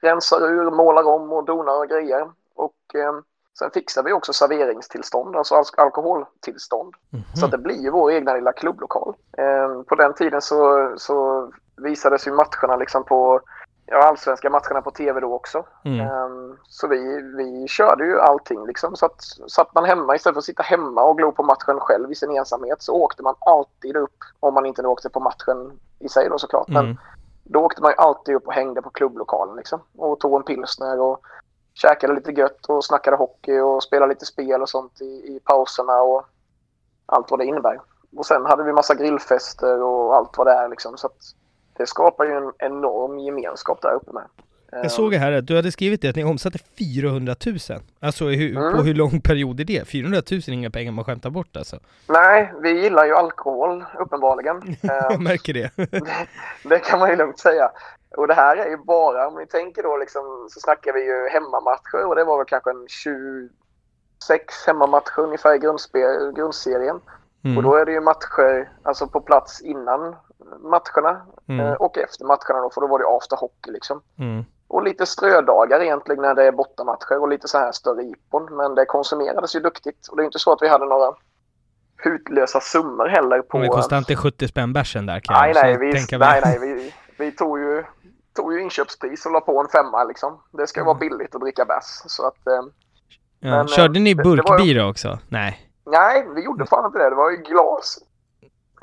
B: rensar ur, målar om och donar och grejer. Och eh, Sen fixar vi också serveringstillstånd, alltså alkoholtillstånd. Mm -hmm. Så det blir ju vår egna lilla klubblokal. Eh, på den tiden så, så visades ju matcherna liksom på ja, allsvenska matcherna på tv då också. Mm. Um, så vi, vi körde ju allting liksom. Så att satt man hemma istället för att sitta hemma och glo på matchen själv i sin ensamhet så åkte man alltid upp. Om man inte åkte på matchen i sig då såklart. Mm. Men då åkte man ju alltid upp och hängde på klubblokalen liksom. Och tog en pilsner och käkade lite gött och snackade hockey och spelade lite spel och sånt i, i pauserna och allt vad det innebär. Och sen hade vi massa grillfester och allt vad det är liksom. Så att det skapar ju en enorm gemenskap där uppe med.
A: Jag såg här att du hade skrivit det att ni omsatte 400 000. Alltså hur, mm. på hur lång period är det? 400 000 är inga pengar man skämtar bort alltså.
B: Nej, vi gillar ju alkohol uppenbarligen.
A: Jag märker det.
B: det. det. kan man ju lugnt säga. Och det här är ju bara, om ni tänker då liksom, så snackar vi ju hemmamatcher och det var väl kanske en 26 hemmamatcher ungefär i grundserien. Mm. Och då är det ju matcher alltså på plats innan matcherna mm. Eh, och efter matcherna då, för då var det after hockey liksom. Mm. Och lite strödagar egentligen när det är bortamatcher och lite så här större jippon. Men det konsumerades ju duktigt. Och det är inte så att vi hade några hutlösa summor heller på...
A: Men det kostade inte 70 spänn bärsen där
B: kan nej, jag nej, vi, nej, nej, vi, vi tog ju, tog ju inköpspris och la på en femma liksom. Det ska mm. vara billigt att dricka bärs. Så att... Eh,
A: ja, men, körde ni burkbira också? Nej.
B: Nej, vi gjorde fan inte det. Det var ju glas.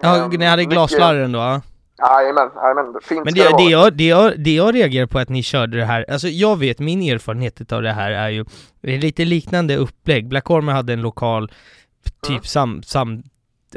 A: Ja, ni hade glaslarren då?
B: Jajamän, jajamän. Fint
A: Men det, det, det, jag, det, jag, det jag reagerar på att ni körde det här, alltså jag vet, min erfarenhet av det här är ju, det är lite liknande upplägg. Black Ormer hade en lokal, typ mm. sam, sam,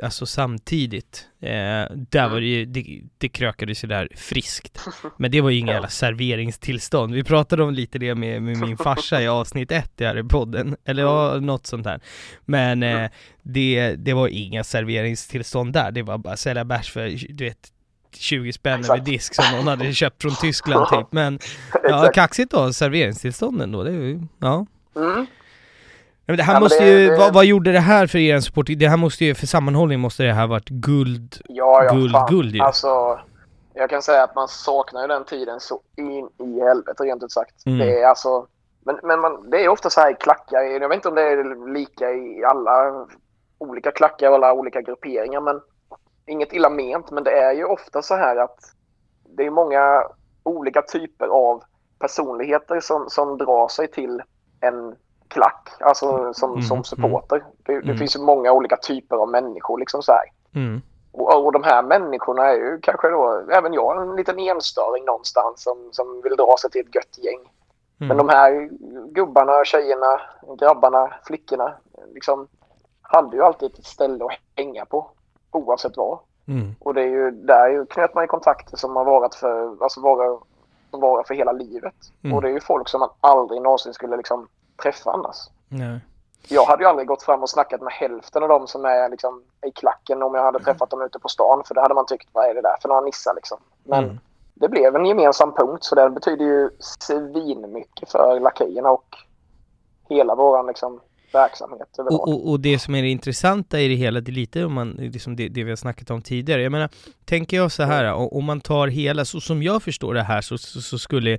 A: alltså samtidigt. Eh, där var det ju, det, det krökades ju där friskt. Men det var ju inga jävla serveringstillstånd. Vi pratade om lite det med, med min farsa i avsnitt ett här i podden, eller ja, något sånt där. Men eh, det, det var inga serveringstillstånd där, det var bara sälja bärs för, du vet, 20 spänn över disk som någon hade köpt från Tyskland typ. Men ja, kaxigt då, serveringstillstånden då, det är ju, ja. Mm. Men det här ja, måste det, ju, det... Vad, vad, gjorde det här för er support? Det här måste ju, för sammanhållning måste det här varit guld,
B: ja, ja,
A: guld,
B: fan.
A: guld ju.
B: Alltså, jag kan säga att man saknar ju den tiden så in i helvete rent ut sagt. Mm. Det är alltså, men, men man, det är ofta så här klackar, jag vet inte om det är lika i alla olika klackar och alla olika grupperingar men inget illa ment, men det är ju ofta så här att det är många olika typer av personligheter som, som drar sig till en klack, alltså som, mm, som mm. supporter. Det, det mm. finns ju många olika typer av människor liksom så här. Mm. Och, och de här människorna är ju kanske då, även jag, en liten enstöring någonstans som, som vill dra sig till ett gött gäng. Mm. Men de här gubbarna, tjejerna, grabbarna, flickorna, liksom hade ju alltid ett ställe att hänga på oavsett vad. Mm. Och det är ju där knöt man ju kontakter som har varit för, alltså vara, som varar för hela livet. Mm. Och det är ju folk som man aldrig någonsin skulle liksom träffa annars. Nej. Jag hade ju aldrig gått fram och snackat med hälften av dem som är liksom i klacken om jag hade träffat dem ute på stan. För det hade man tyckt, vad är det där för några nissar liksom. Men mm. det blev en gemensam punkt så det betyder ju svinmycket för lakejerna och hela våran liksom verksamhet
A: och, och, och, det som är det intressanta i det hela, det är lite om man, liksom det, det vi har snackat om tidigare. Jag menar, tänker jag så här, mm. om man tar hela, så som jag förstår det här så, så, så skulle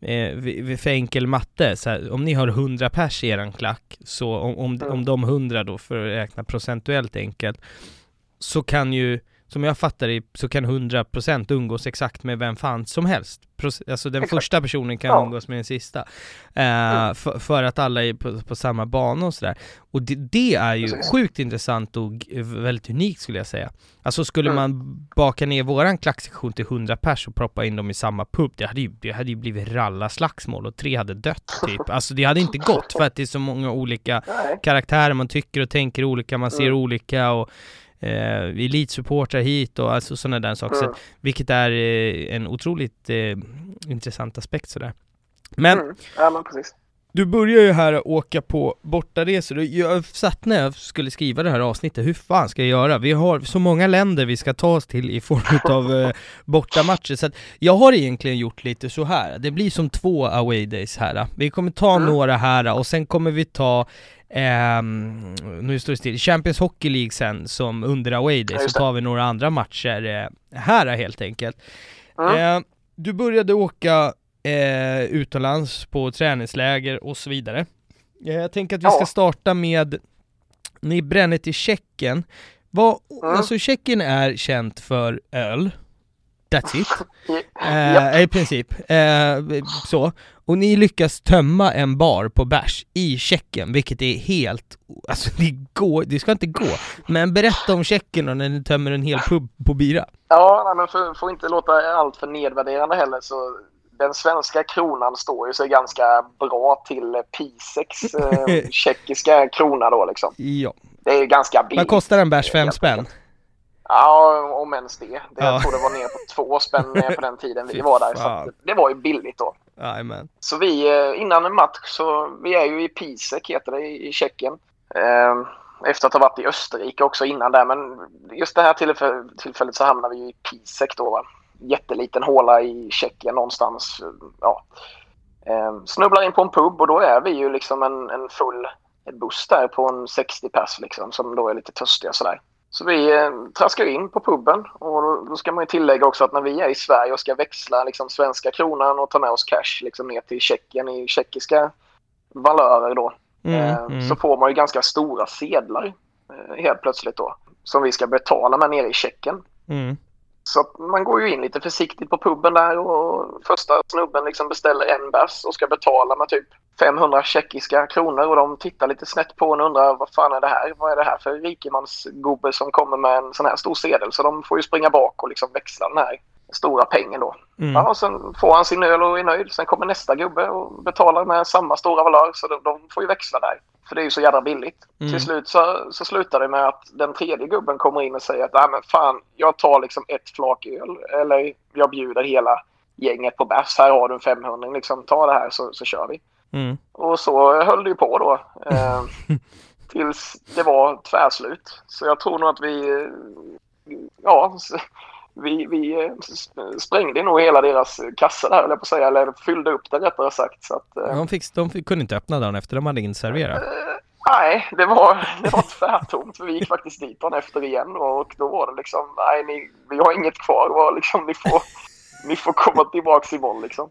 A: eh, för enkel matte, här, om ni har 100 pers i eran klack, så om, om, mm. om de 100 då, för att räkna procentuellt enkelt, så kan ju, som jag fattar det, så kan 100% umgås exakt med vem fan som helst alltså den
B: Exakt.
A: första personen kan
B: Ja.
A: umgås med den sista. Eh,
B: Mm.
A: för, för att alla är på, på samma bana och sådär. Och det, det är ju
B: Precis.
A: sjukt intressant och väldigt unikt skulle jag säga. Alltså skulle
B: Mm.
A: man baka ner våran klacksektion till 100 pers och proppa in dem i samma pub, det hade ju, det hade ju blivit ralla-slagsmål och tre hade dött typ. Alltså det hade inte gått för att det är så många olika
B: Nej.
A: karaktärer, man tycker och tänker olika, man ser
B: Mm.
A: olika och eh, elitsupportrar hit och alltså sådana där saker. Så
B: Mm.
A: att, vilket är eh, en otroligt eh, intressant aspekt sådär. Men
B: Mm. Ja, men precis.
A: du börjar ju här åka på bortaresor jag satt när jag skulle skriva det här avsnittet, hur fan ska jag göra? Vi har så många länder vi ska ta oss till i form av eh, bortamatcher så att jag har egentligen gjort lite så här. det blir som två away days här. Vi kommer ta
B: Mm.
A: några här och sen kommer vi ta ehm, nu står det still, Champions Hockey League sen som under away
B: Ja,
A: days,
B: just
A: så tar vi några andra matcher eh, här helt enkelt.
B: Mm.
A: Eh, du började åka eh, utomlands på träningsläger och så vidare. Eh, jag tänker att vi
B: Ja.
A: ska starta med, ni bränner till Tjeckien. Vad,
B: Mm.
A: Alltså Tjeckien är känt för öl. That's it.
B: Ja.
A: Eh, I princip. Eh, så. Och ni lyckas tömma en bar på bärs i Tjeckien, vilket är helt, alltså det går, det ska inte gå. Men berätta om Tjeckien och när ni tömmer en hel pub på bira.
B: Ja, nej, men för, får inte låta allt för nedvärderande heller så den svenska kronan står ju sig ganska bra till Pisex eh, tjeckiska krona då liksom.
A: Ja.
B: Det är ganska billigt.
A: Vad kostar en bärs? Fem spänn?
B: Ja, om ens det. det
A: Ja.
B: Jag tror det var ner på två spänn på den tiden vi var där. Så det var ju billigt då.
A: Jajamän.
B: Så vi, eh, innan en match, så vi är ju i Pisek heter det i Tjeckien. Eh, Efter att ha varit i Österrike också innan där. Men just det här tillfäll- tillfället så hamnar vi ju i Pisek då. Va? Jätteliten håla i Tjeckien någonstans. Ja. Eh, Snubblar in på en pub och då är vi ju liksom en, en full buss där på en 60 pers liksom som då är lite törstiga sådär. Så vi eh, traskar in på puben och då, ska man ju tillägga också att när vi är i Sverige och ska växla liksom svenska kronan och ta med oss cash liksom ner till Tjeckien i tjeckiska valörer då.
A: Mm,
B: eh,
A: mm.
B: Så får man ju ganska stora sedlar eh, helt plötsligt då. Som vi ska betala med nere i Tjeckien.
A: Mm.
B: Så man går ju in lite försiktigt på puben där och första snubben liksom beställer en bärs och ska betala med typ 500 tjeckiska kronor och de tittar lite snett på en och undrar vad fan är det här? Vad är det här för rikemansgubbe som kommer med en sån här stor sedel? Så de får ju springa bak och liksom växla den här stora pengen då.
A: Mm.
B: Ja, och sen får han sin öl och är nöjd. Sen kommer nästa gubbe och betalar med samma stora valör så de, de får ju växla där. För det är ju så jävla billigt.
A: Mm.
B: Till slut så, så slutar det med att den tredje gubben kommer in och säger att Nej, men fan, jag tar liksom ett flak öl eller jag bjuder hela gänget på bärs. Här har du en 500 liksom, ta det här så, så kör vi.
A: Mm.
B: Och så höll det ju på då. Eh, tills det var tvärslut. Så jag tror nog att vi... Ja, vi, vi eh, sprängde nog hela deras kassa där, jag på att säga. Eller fyllde upp det rättare sagt. Så att, eh,
A: De, fick, de fick, kunde inte öppna dagen efter, de hade inserverat.
B: eh, nej, det var, det var tvärtomt. För vi gick faktiskt dit dagen efter igen och då var det liksom, nej, ni, vi har inget kvar. Var liksom, ni får, ni får komma tillbaks imorgon liksom.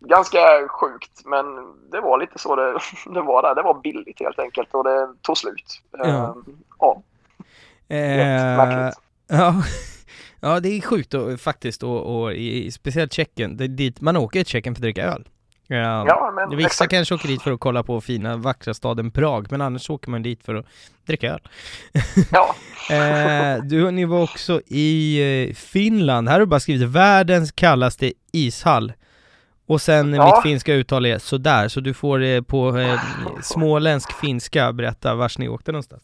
B: Ganska sjukt, men det var lite så det, det var där. Det var billigt helt enkelt och det tog slut.
A: Ja.
B: Eh, ja
A: Eh,
B: märkligt.
A: Ja. ja, det är sjukt och, faktiskt och, och i, i, speciellt Tjeckien, det är dit man åker till Tjeckien för att dricka öl. Ja,
B: Ja, men
A: Vissa
B: exakt.
A: kanske åker dit för att kolla på fina vackra staden Prag, men annars åker man dit för att dricka öl.
B: Ja,
A: Eh, du, ni var också i eh, Finland, här har du bara skrivit världens kallaste ishall. Och sen
B: Ja.
A: mitt finska uttal är sådär, så du får eh, på eh, småländsk finska berätta vars ni åkte någonstans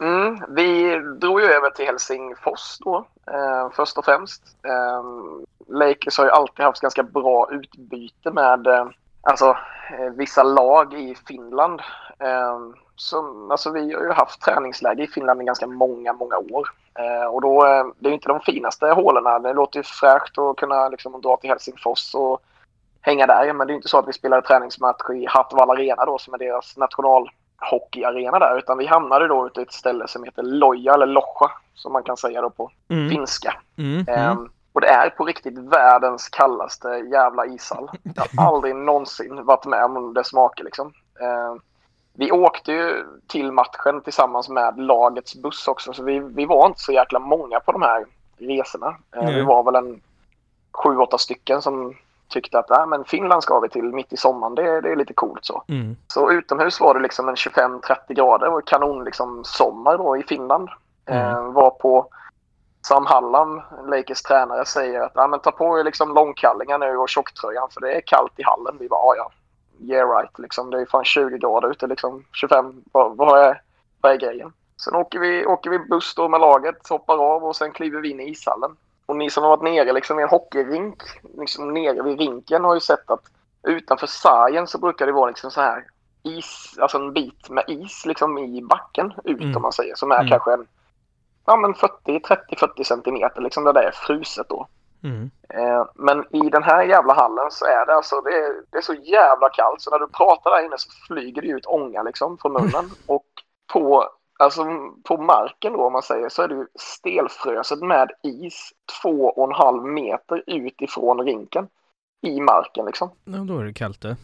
B: mm, vi drog ju över till Helsingfors då, eh, först och främst. Eh, Lakers har ju alltid haft ganska bra utbyte med eh, alltså, eh, vissa lag i Finland. Eh, som, alltså, vi har ju haft träningsläger i Finland i ganska många, många år. Eh, och då, eh, det är ju inte de finaste hålorna. Det låter ju fräscht att kunna liksom, dra till Helsingfors och hänga där. Men det är ju inte så att vi spelade träningsmatch i Hartwall Arena då, som är deras national nationalhockeyarena där. Utan vi hamnade då ute i ett ställe som heter Loja, eller Loja, som man kan säga då på
A: Mm.
B: finska.
A: Mm.
B: Ehm,
A: Mm.
B: och det är på riktigt världens kallaste jävla ishall. Jag har aldrig någonsin varit med om det smaker liksom. Ehm, vi åkte ju till matchen tillsammans med lagets buss också, så vi, vi var inte så jäkla många på de här resorna. Ehm, vi var väl en sju, åtta stycken som tyckte att äh, men Finland ska vi till mitt i sommaren. Det, det är lite coolt så.
A: Mm.
B: Så utomhus var det liksom en 25-30 grader och kanon liksom sommar då i Finland.
A: Mm.
B: Eh, var på Sam Hallam, Lakers tränare, säger att ah, men ta på er liksom långkallingar nu och tjocktröjan för det är kallt i hallen. Vi bara, ah, ja, yeah right, liksom. det är fan 20 grader ute, liksom 25, vad, vad, är, vad är grejen? Sen åker vi, åker vi buss då med laget, hoppar av och sen kliver vi in i ishallen. Och ni som har varit nere liksom i en hockeyrink, liksom nere vid rinken har ju sett att utanför sargen så brukar det vara liksom så här is, alltså en bit med is liksom i backen ut
A: Mm.
B: om man säger, som är
A: Mm.
B: kanske en ja, men 40, 30-40 centimeter liksom där det är fruset då.
A: Mm.
B: Eh, men i den här jävla hallen så är det alltså, det är, det är så jävla kallt så när du pratar där inne så flyger det ut ånga liksom från munnen. Och på, alltså, på marken då om man säger så är det ju stelfröset med is två och en halv meter utifrån rinken. I marken liksom.
A: Ja, då är det kallt det.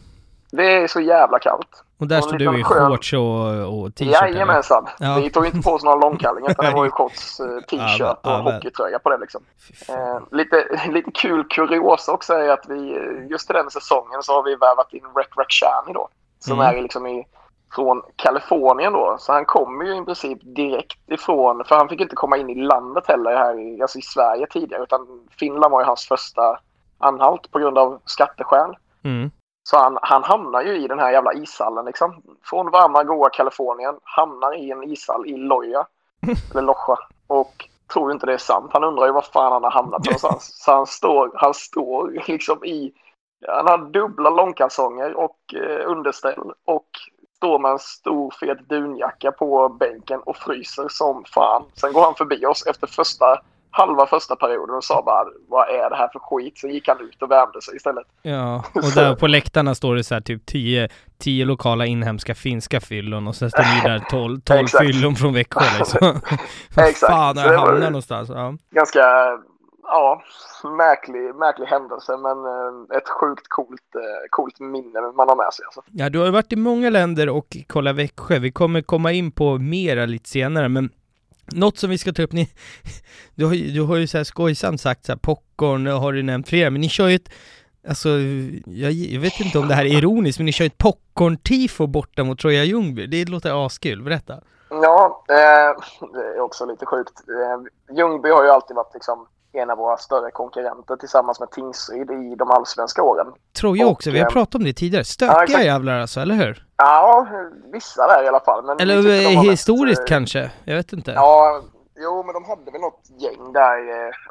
B: Det är så jävla kallt.
A: Och där står du i
B: skön-
A: shorts och, och t-shirt?
B: Jajamensan.
A: Ja.
B: Vi tog inte på oss några långkallingar utan det var ju kort eh, t-shirt
A: Ja,
B: och
A: ja,
B: hockeytröja på det liksom. Eh, lite, lite kul kuriosa också är att vi just i den säsongen så har vi värvat in Rek Rakhshani då. Som
A: Mm.
B: är liksom i, från Kalifornien då. Så han kommer ju i princip direkt ifrån, för han fick inte komma in i landet heller här i, alltså i Sverige tidigare. Utan Finland var ju hans första anhalt på grund av skatteskäl.
A: Mm.
B: Så han, han hamnar ju i den här jävla ishallen liksom. Från varma goa Kalifornien, hamnar i en ishall i Loja. eller Loja. Och tror inte det är sant. Han undrar ju var fan han har hamnat någonstans. Så han står, han står liksom i... Han har dubbla långkalsonger och eh, underställ. Och står med en stor fet dunjacka på bänken och fryser som fan. Sen går han förbi oss efter första halva första perioden och sa bara vad är det här för skit? Sen gick han ut och värmde sig istället.
A: Ja, och där på läktarna står det så här typ 10, 10 lokala inhemska finska fyllon och sen står ni där 12, 12
B: Exakt.
A: fyllon från Växjö liksom.
B: Exakt.
A: fan har jag
B: det
A: hamnat någonstans? Ja.
B: ganska ja, märklig, märklig händelse men eh, ett sjukt coolt, eh, coolt minne man har med sig. Alltså.
A: ja, du har varit i många länder och kolla Växjö. Vi kommer komma in på mera lite senare, men något som vi ska ta upp, ni, du har ju, du har ju så här skojsamt sagt så här popcorn, har du nämnt flera, men ni kör ju ett Alltså, jag, jag vet inte om det här är ironiskt, men ni kör ett popcorn-tifo borta mot Troja Ljungby. Det låter askul, berätta.
B: Ja, eh, det är också lite sjukt. Eh, Ljungby har ju alltid varit liksom en av våra större konkurrenter tillsammans med Tingsryd i de allsvenska åren.
A: Troja
B: Och,
A: också, vi har
B: eh,
A: pratat om det tidigare.
B: ja,
A: Stökiga
B: exakt.
A: jävlar alltså, eller hur?
B: Ja, vissa där i alla fall. Men
A: Eller eh,
B: var mest,
A: historiskt
B: eh,
A: kanske? Jag vet inte.
B: Ja, jo men de hade väl något gäng där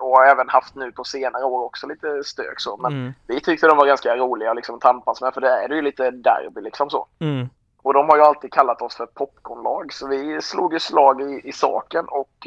B: och har även haft nu på senare år också lite stök så. Men
A: Mm,
B: vi tyckte de var ganska roliga att liksom tampas med för det är ju lite derby liksom så.
A: mm.
B: Och de har ju alltid kallat oss för popcornlag så vi slog ju slag i, i saken och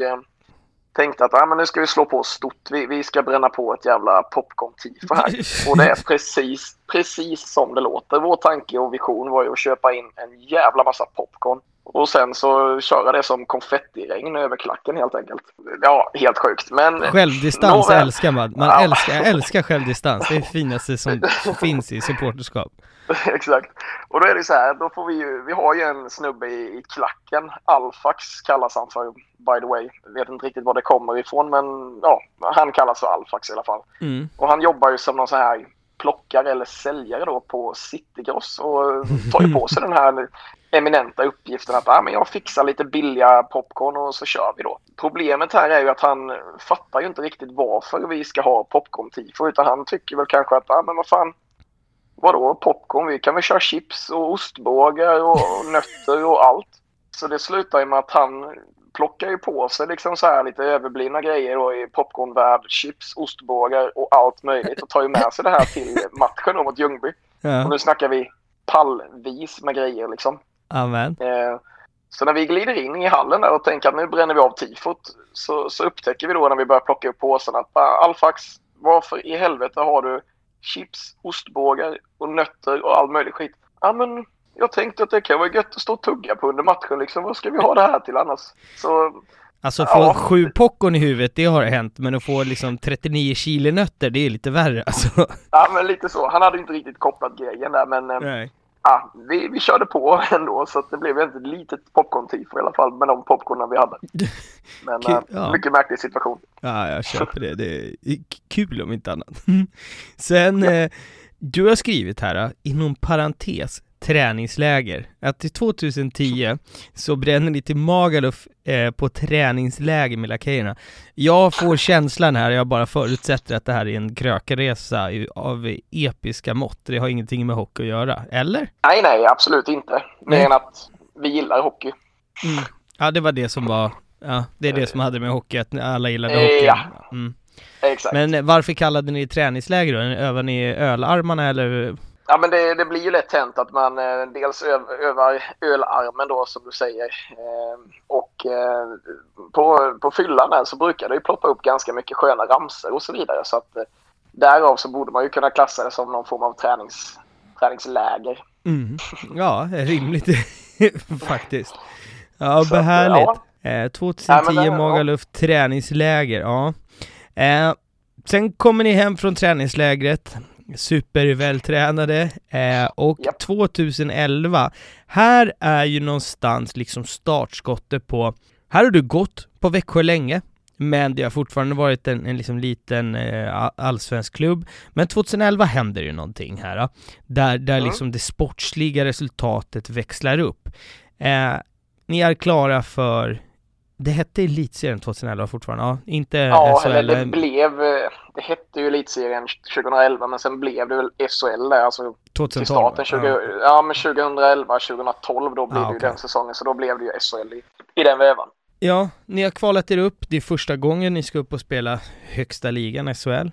B: tänkte att ah, men nu ska vi slå på stort. Vi, vi ska bränna på ett jävla popcorn-tifo här. Och det är precis, precis som det låter. Vår tanke och vision var ju att köpa in en jävla massa popcorn. Och sen så köra det som konfettiregn över klacken helt enkelt. Ja, helt sjukt. Men
A: Självdistans älskar man. Man
B: Ja.
A: älskar, jag älskar självdistans. Det är det finaste som finns i supporterskap.
B: Exakt. Och då är det så här, då får vi ju, vi har ju en snubbe i, i klacken, Alfax kallas han för, by the way. Jag vet inte riktigt var det kommer ifrån men ja, han kallas för Alfax i alla fall.
A: Mm.
B: Och han jobbar ju som någon sån här plockare eller säljare då på Citygross och tar ju på sig den här eminenta uppgiften att ah, men jag fixar lite billiga popcorn och så kör vi då. Problemet här är ju att han fattar ju inte riktigt varför vi ska ha popcorn-tifo utan han tycker väl kanske att ah, men vad fan Vadå popcorn? Vi kan väl köra chips och ostbågar och nötter och allt. Så det slutar ju med att han plockar ju på sig liksom så här lite överblivna grejer då i popcornvärld, chips, ostbågar och allt möjligt och tar ju med sig det här till matchen då mot Ljungby. Och
A: Ja,
B: nu snackar vi pallvis med grejer liksom.
A: amen.
B: Eh, så när vi glider in i hallen där och tänker att nu bränner vi av tifot så, så upptäcker vi då när vi börjar plocka upp påsarna att bara, Alfax, varför i helvete har du chips, ostbågar och nötter och all möjlig skit? Ja men jag tänkte att det kan vara gött att stå och tugga på under matchen liksom. Vad ska vi ha det här till annars? Så
A: Alltså få
B: Ja.
A: sju popcorn i huvudet, det har hänt, men att få liksom 39 chilinötter, det är lite värre alltså.
B: ja men lite så. Han hade inte riktigt kopplat grejen där men eh,
A: Nej.
B: Ja, vi, vi körde på ändå så att det blev ett litet popcorn-tifo i alla fall med de popcornen vi hade. Men
A: Kul,
B: eh,
A: ja.
B: mycket märklig situation.
A: Ja, jag köper det. Det är kul om inte annat. Sen, eh, du har skrivit här, eh, inom parentes, träningsläger. Att till 2010 så bränner ni till Magaluf eh, på träningsläger med lakejerna. Jag får känslan här, jag bara förutsätter att det här är en krökarresa av episka mått. Det har ingenting med hockey att göra, eller?
B: Nej, nej, absolut inte. Mer än att vi gillar hockey.
A: Ja, det var det som var, ja, det är det som hade med hockey, att alla gillade
B: Eh,
A: hockey.
B: ja.
A: Mm.
B: Exakt.
A: Men varför kallade ni det träningsläger då? Övar ni ölarmarna eller?
B: Ja, men det, det blir ju lätt hänt att man eh, dels öv, övar ölarmen då som du säger. Eh, och eh, på, på fyllan där så brukar det ju ploppa upp ganska mycket sköna ramser och så vidare. Så att eh, därav så borde man ju kunna klassa det som någon form av tränings, träningsläger.
A: Mm. Ja, rimligt faktiskt. Ja,
B: Så
A: behärligt.
B: ja.
A: Eh, 2010
B: Ja, men det-
A: Magaluf träningsläger, ja. Eh, sen kommer ni hem från träningslägret, supervältränade, eh, och
B: Japp.
A: 2011, här är ju någonstans liksom startskottet på, här har du gått på Växjö länge, men det har fortfarande varit en, en liksom liten eh, allsvensk klubb. Men 2011 händer ju någonting här, då, där, där
B: Mm.
A: liksom det sportsliga resultatet växlar upp. Eh, ni är klara för, det hette Elitserien 2011 fortfarande, ja, inte
B: Ja,
A: SHL.
B: eller det blev... eh, Det hette ju Elitserien 2011 men sen blev det väl SHL där, alltså till
A: 2012.
B: starten. 20,
A: ja.
B: ja. men 2011, 2012 då blev
A: Ja,
B: det ju
A: okej.
B: den säsongen. Så då blev det ju SHL i, i den vävan.
A: Ja, ni har kvalat er upp. Det är första gången ni ska upp och spela högsta ligan, SHL.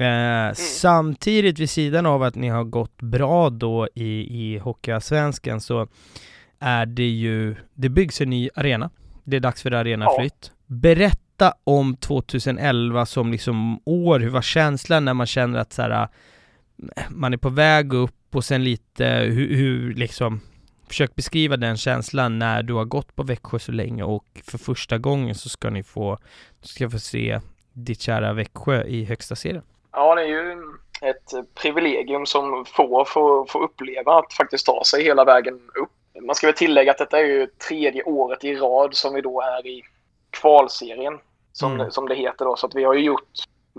A: Eh, Samtidigt vid sidan av att ni har gått bra då i, i Hockeyallsvenskan så är det ju, det byggs en ny arena. Det är dags för arenaflytt. Berätta om 2011 som liksom år, hur var känslan när man känner att så här, man är på väg upp och sen lite hur, hur liksom Försök beskriva den känslan när du har gått på Växjö så länge och för första gången så ska ni få, ska få se ditt kära Växjö i högsta serien.
B: Ja, det är ju ett privilegium som få får, får uppleva att faktiskt ta sig hela vägen upp. Man ska väl tillägga att detta är ju tredje året i rad som vi då är i kvalserien, som,
A: Mm.
B: som det heter då. Så att vi har ju gjort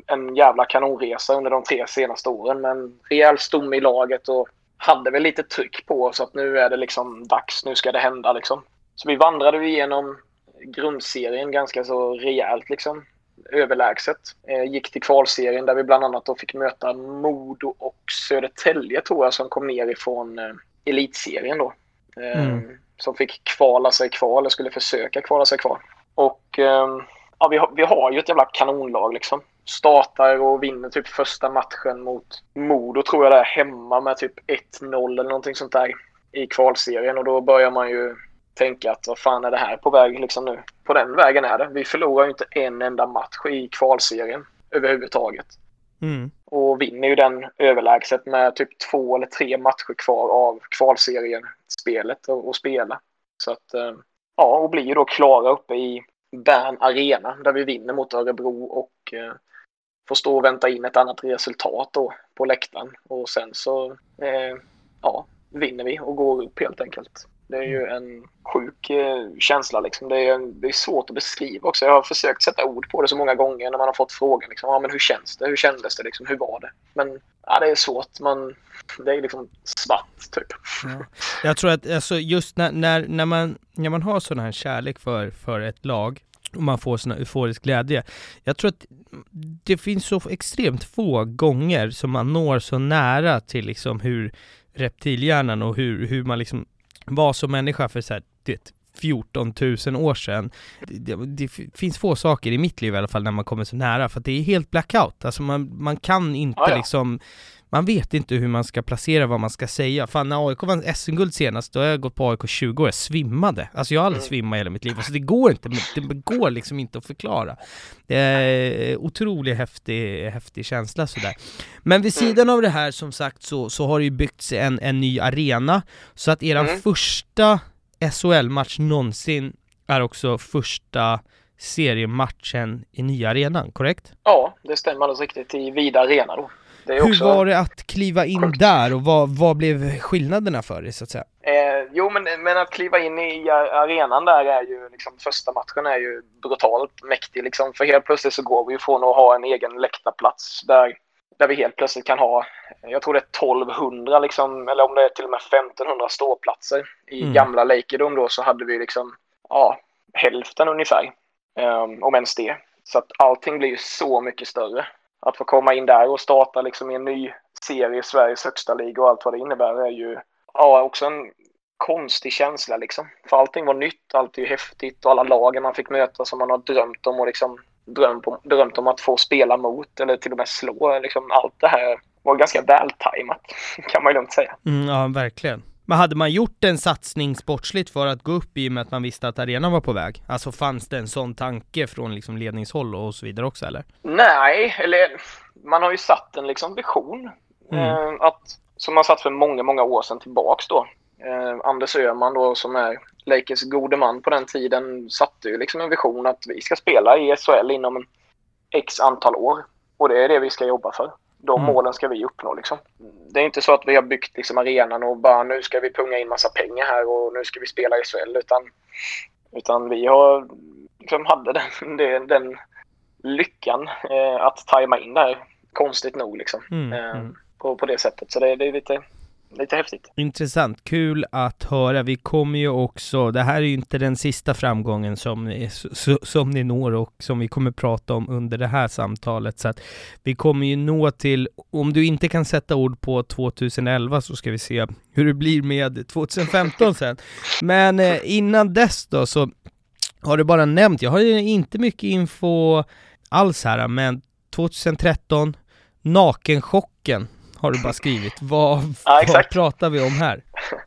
B: en jävla kanonresa under de tre senaste åren med en rejäl stomme i laget och hade väl lite tryck på oss att nu är det liksom dags, nu ska det hända liksom. Så vi vandrade igenom grundserien ganska så rejält liksom överlägset. Eh, gick till kvalserien där vi bland annat då fick möta Modo och Södertälje tror jag som kom ner ifrån eh, elitserien då. Eh,
A: Mm.
B: Som fick kvala sig kvar, eller skulle försöka kvala sig kvar. Och eh, ja, vi, har, vi har ju ett jävla kanonlag liksom. Startar och vinner typ första matchen mot Modo tror jag det är hemma med typ 1-0 eller någonting sånt där i kvalserien och då börjar man ju tänka att vad fan är det här på väg liksom nu? På den vägen är det. Vi förlorar ju inte en enda match i kvalserien överhuvudtaget.
A: Mm.
B: Och vinner ju den överlägset med typ två eller tre matcher kvar av spelet och, och spela. Så att, eh, ja, och blir ju då klara uppe i Bern Arena där vi vinner mot Örebro och eh, får stå och vänta in ett annat resultat då på läktaren. Och sen så, eh, ja, vinner vi och går upp helt enkelt. Det är ju en sjuk eh, känsla liksom. Det är, det är svårt att beskriva också. Jag har försökt sätta ord på det så många gånger när man har fått frågan liksom, ja men hur känns det? Hur kändes det liksom? Hur var det? Men ja, det är svårt. Man, det är liksom svart typ.
A: Ja. Jag tror att alltså just när, när, när, man, när man har sån här kärlek för, för ett lag och man får sån här euforisk glädje. Jag tror att det finns så extremt få gånger som man når så nära till liksom hur reptilhjärnan och hur, hur man liksom var som människa för så här, det, 14 000 år sedan. Det, det, det finns få saker i mitt liv i alla fall när man kommer så nära för att det är helt blackout. Alltså man, man kan inte
B: Ja, ja.
A: liksom man vet inte hur man ska placera vad man ska säga. Fan när AIK vann SM-guld senast, då har jag gått på AIK 20 år, jag svimmade. Alltså jag har aldrig
B: Mm.
A: svimmat i hela mitt liv. Alltså det går inte, det går liksom inte att förklara. Det är otroligt häftig, häftig känsla sådär. Men vid
B: Mm.
A: sidan av det här som sagt så, så har det ju byggts en, en ny arena, så att eran
B: Mm.
A: första SHL-match någonsin är också första seriematchen i nya arenan, korrekt?
B: Ja, det stämmer alldeles riktigt. I Vida Arena då. Det är
A: Hur
B: också...
A: var det att kliva in där och vad, vad blev skillnaderna för dig så att säga?
B: Eh, jo, men, men att kliva in i arenan där är ju liksom första matchen är ju brutalt mäktig liksom. För helt plötsligt så går vi från att ha en egen läktarplats där, där vi helt plötsligt kan ha, jag tror det är 1200 liksom, eller om det är till och med 1500 ståplatser. I
A: Mm.
B: gamla Lakedom då så hade vi liksom, ja, hälften ungefär. Um, om ens det. Så att allting blir ju så mycket större. Att få komma in där och starta liksom i en ny serie i Sveriges högsta liga och allt vad det innebär är ju ja, också en konstig känsla liksom. För allting var nytt, allt är ju häftigt och alla lagen man fick möta som man har drömt om och liksom drömt om, drömt om att få spela mot eller till och med slå. Liksom allt det här var ganska vältajmat kan man ju lugnt säga.
A: Mm, ja, verkligen. Men hade man gjort en satsning sportsligt för att gå upp i och med att man visste att arenan var på väg? Alltså fanns det en sån tanke från liksom ledningshåll och så vidare också eller?
B: Nej, eller man har ju satt en liksom vision.
A: Mm.
B: Eh, att, som man satt för många, många år sedan tillbaks då. Eh, Anders Öhman då som är Lakers gode man på den tiden satte ju liksom en vision att vi ska spela i SHL inom x antal år. Och det är det vi ska jobba för. De
A: Mm.
B: målen ska vi uppnå liksom. Det är inte så att vi har byggt liksom arenan och bara nu ska vi punga in massa pengar här och nu ska vi spela i SHL utan, utan vi har liksom hade den, den, den lyckan eh, att tajma in där konstigt nog liksom.
A: Mm,
B: Eh,
A: mm.
B: på, på det sättet. Så det, det är lite, lite häftigt.
A: Intressant, kul att höra. Vi kommer ju också, det här är ju inte den sista framgången som ni, som ni når och som vi kommer prata om under det här samtalet. Så att vi kommer ju nå till, om du inte kan sätta ord på 2011 så ska vi se hur det blir med 2015 sen. Men eh, innan dess då så har du bara nämnt, jag har ju inte mycket info alls här, men 2013, nakenchocken har du bara skrivit. Vad,
B: Ja,
A: vad pratar vi om här?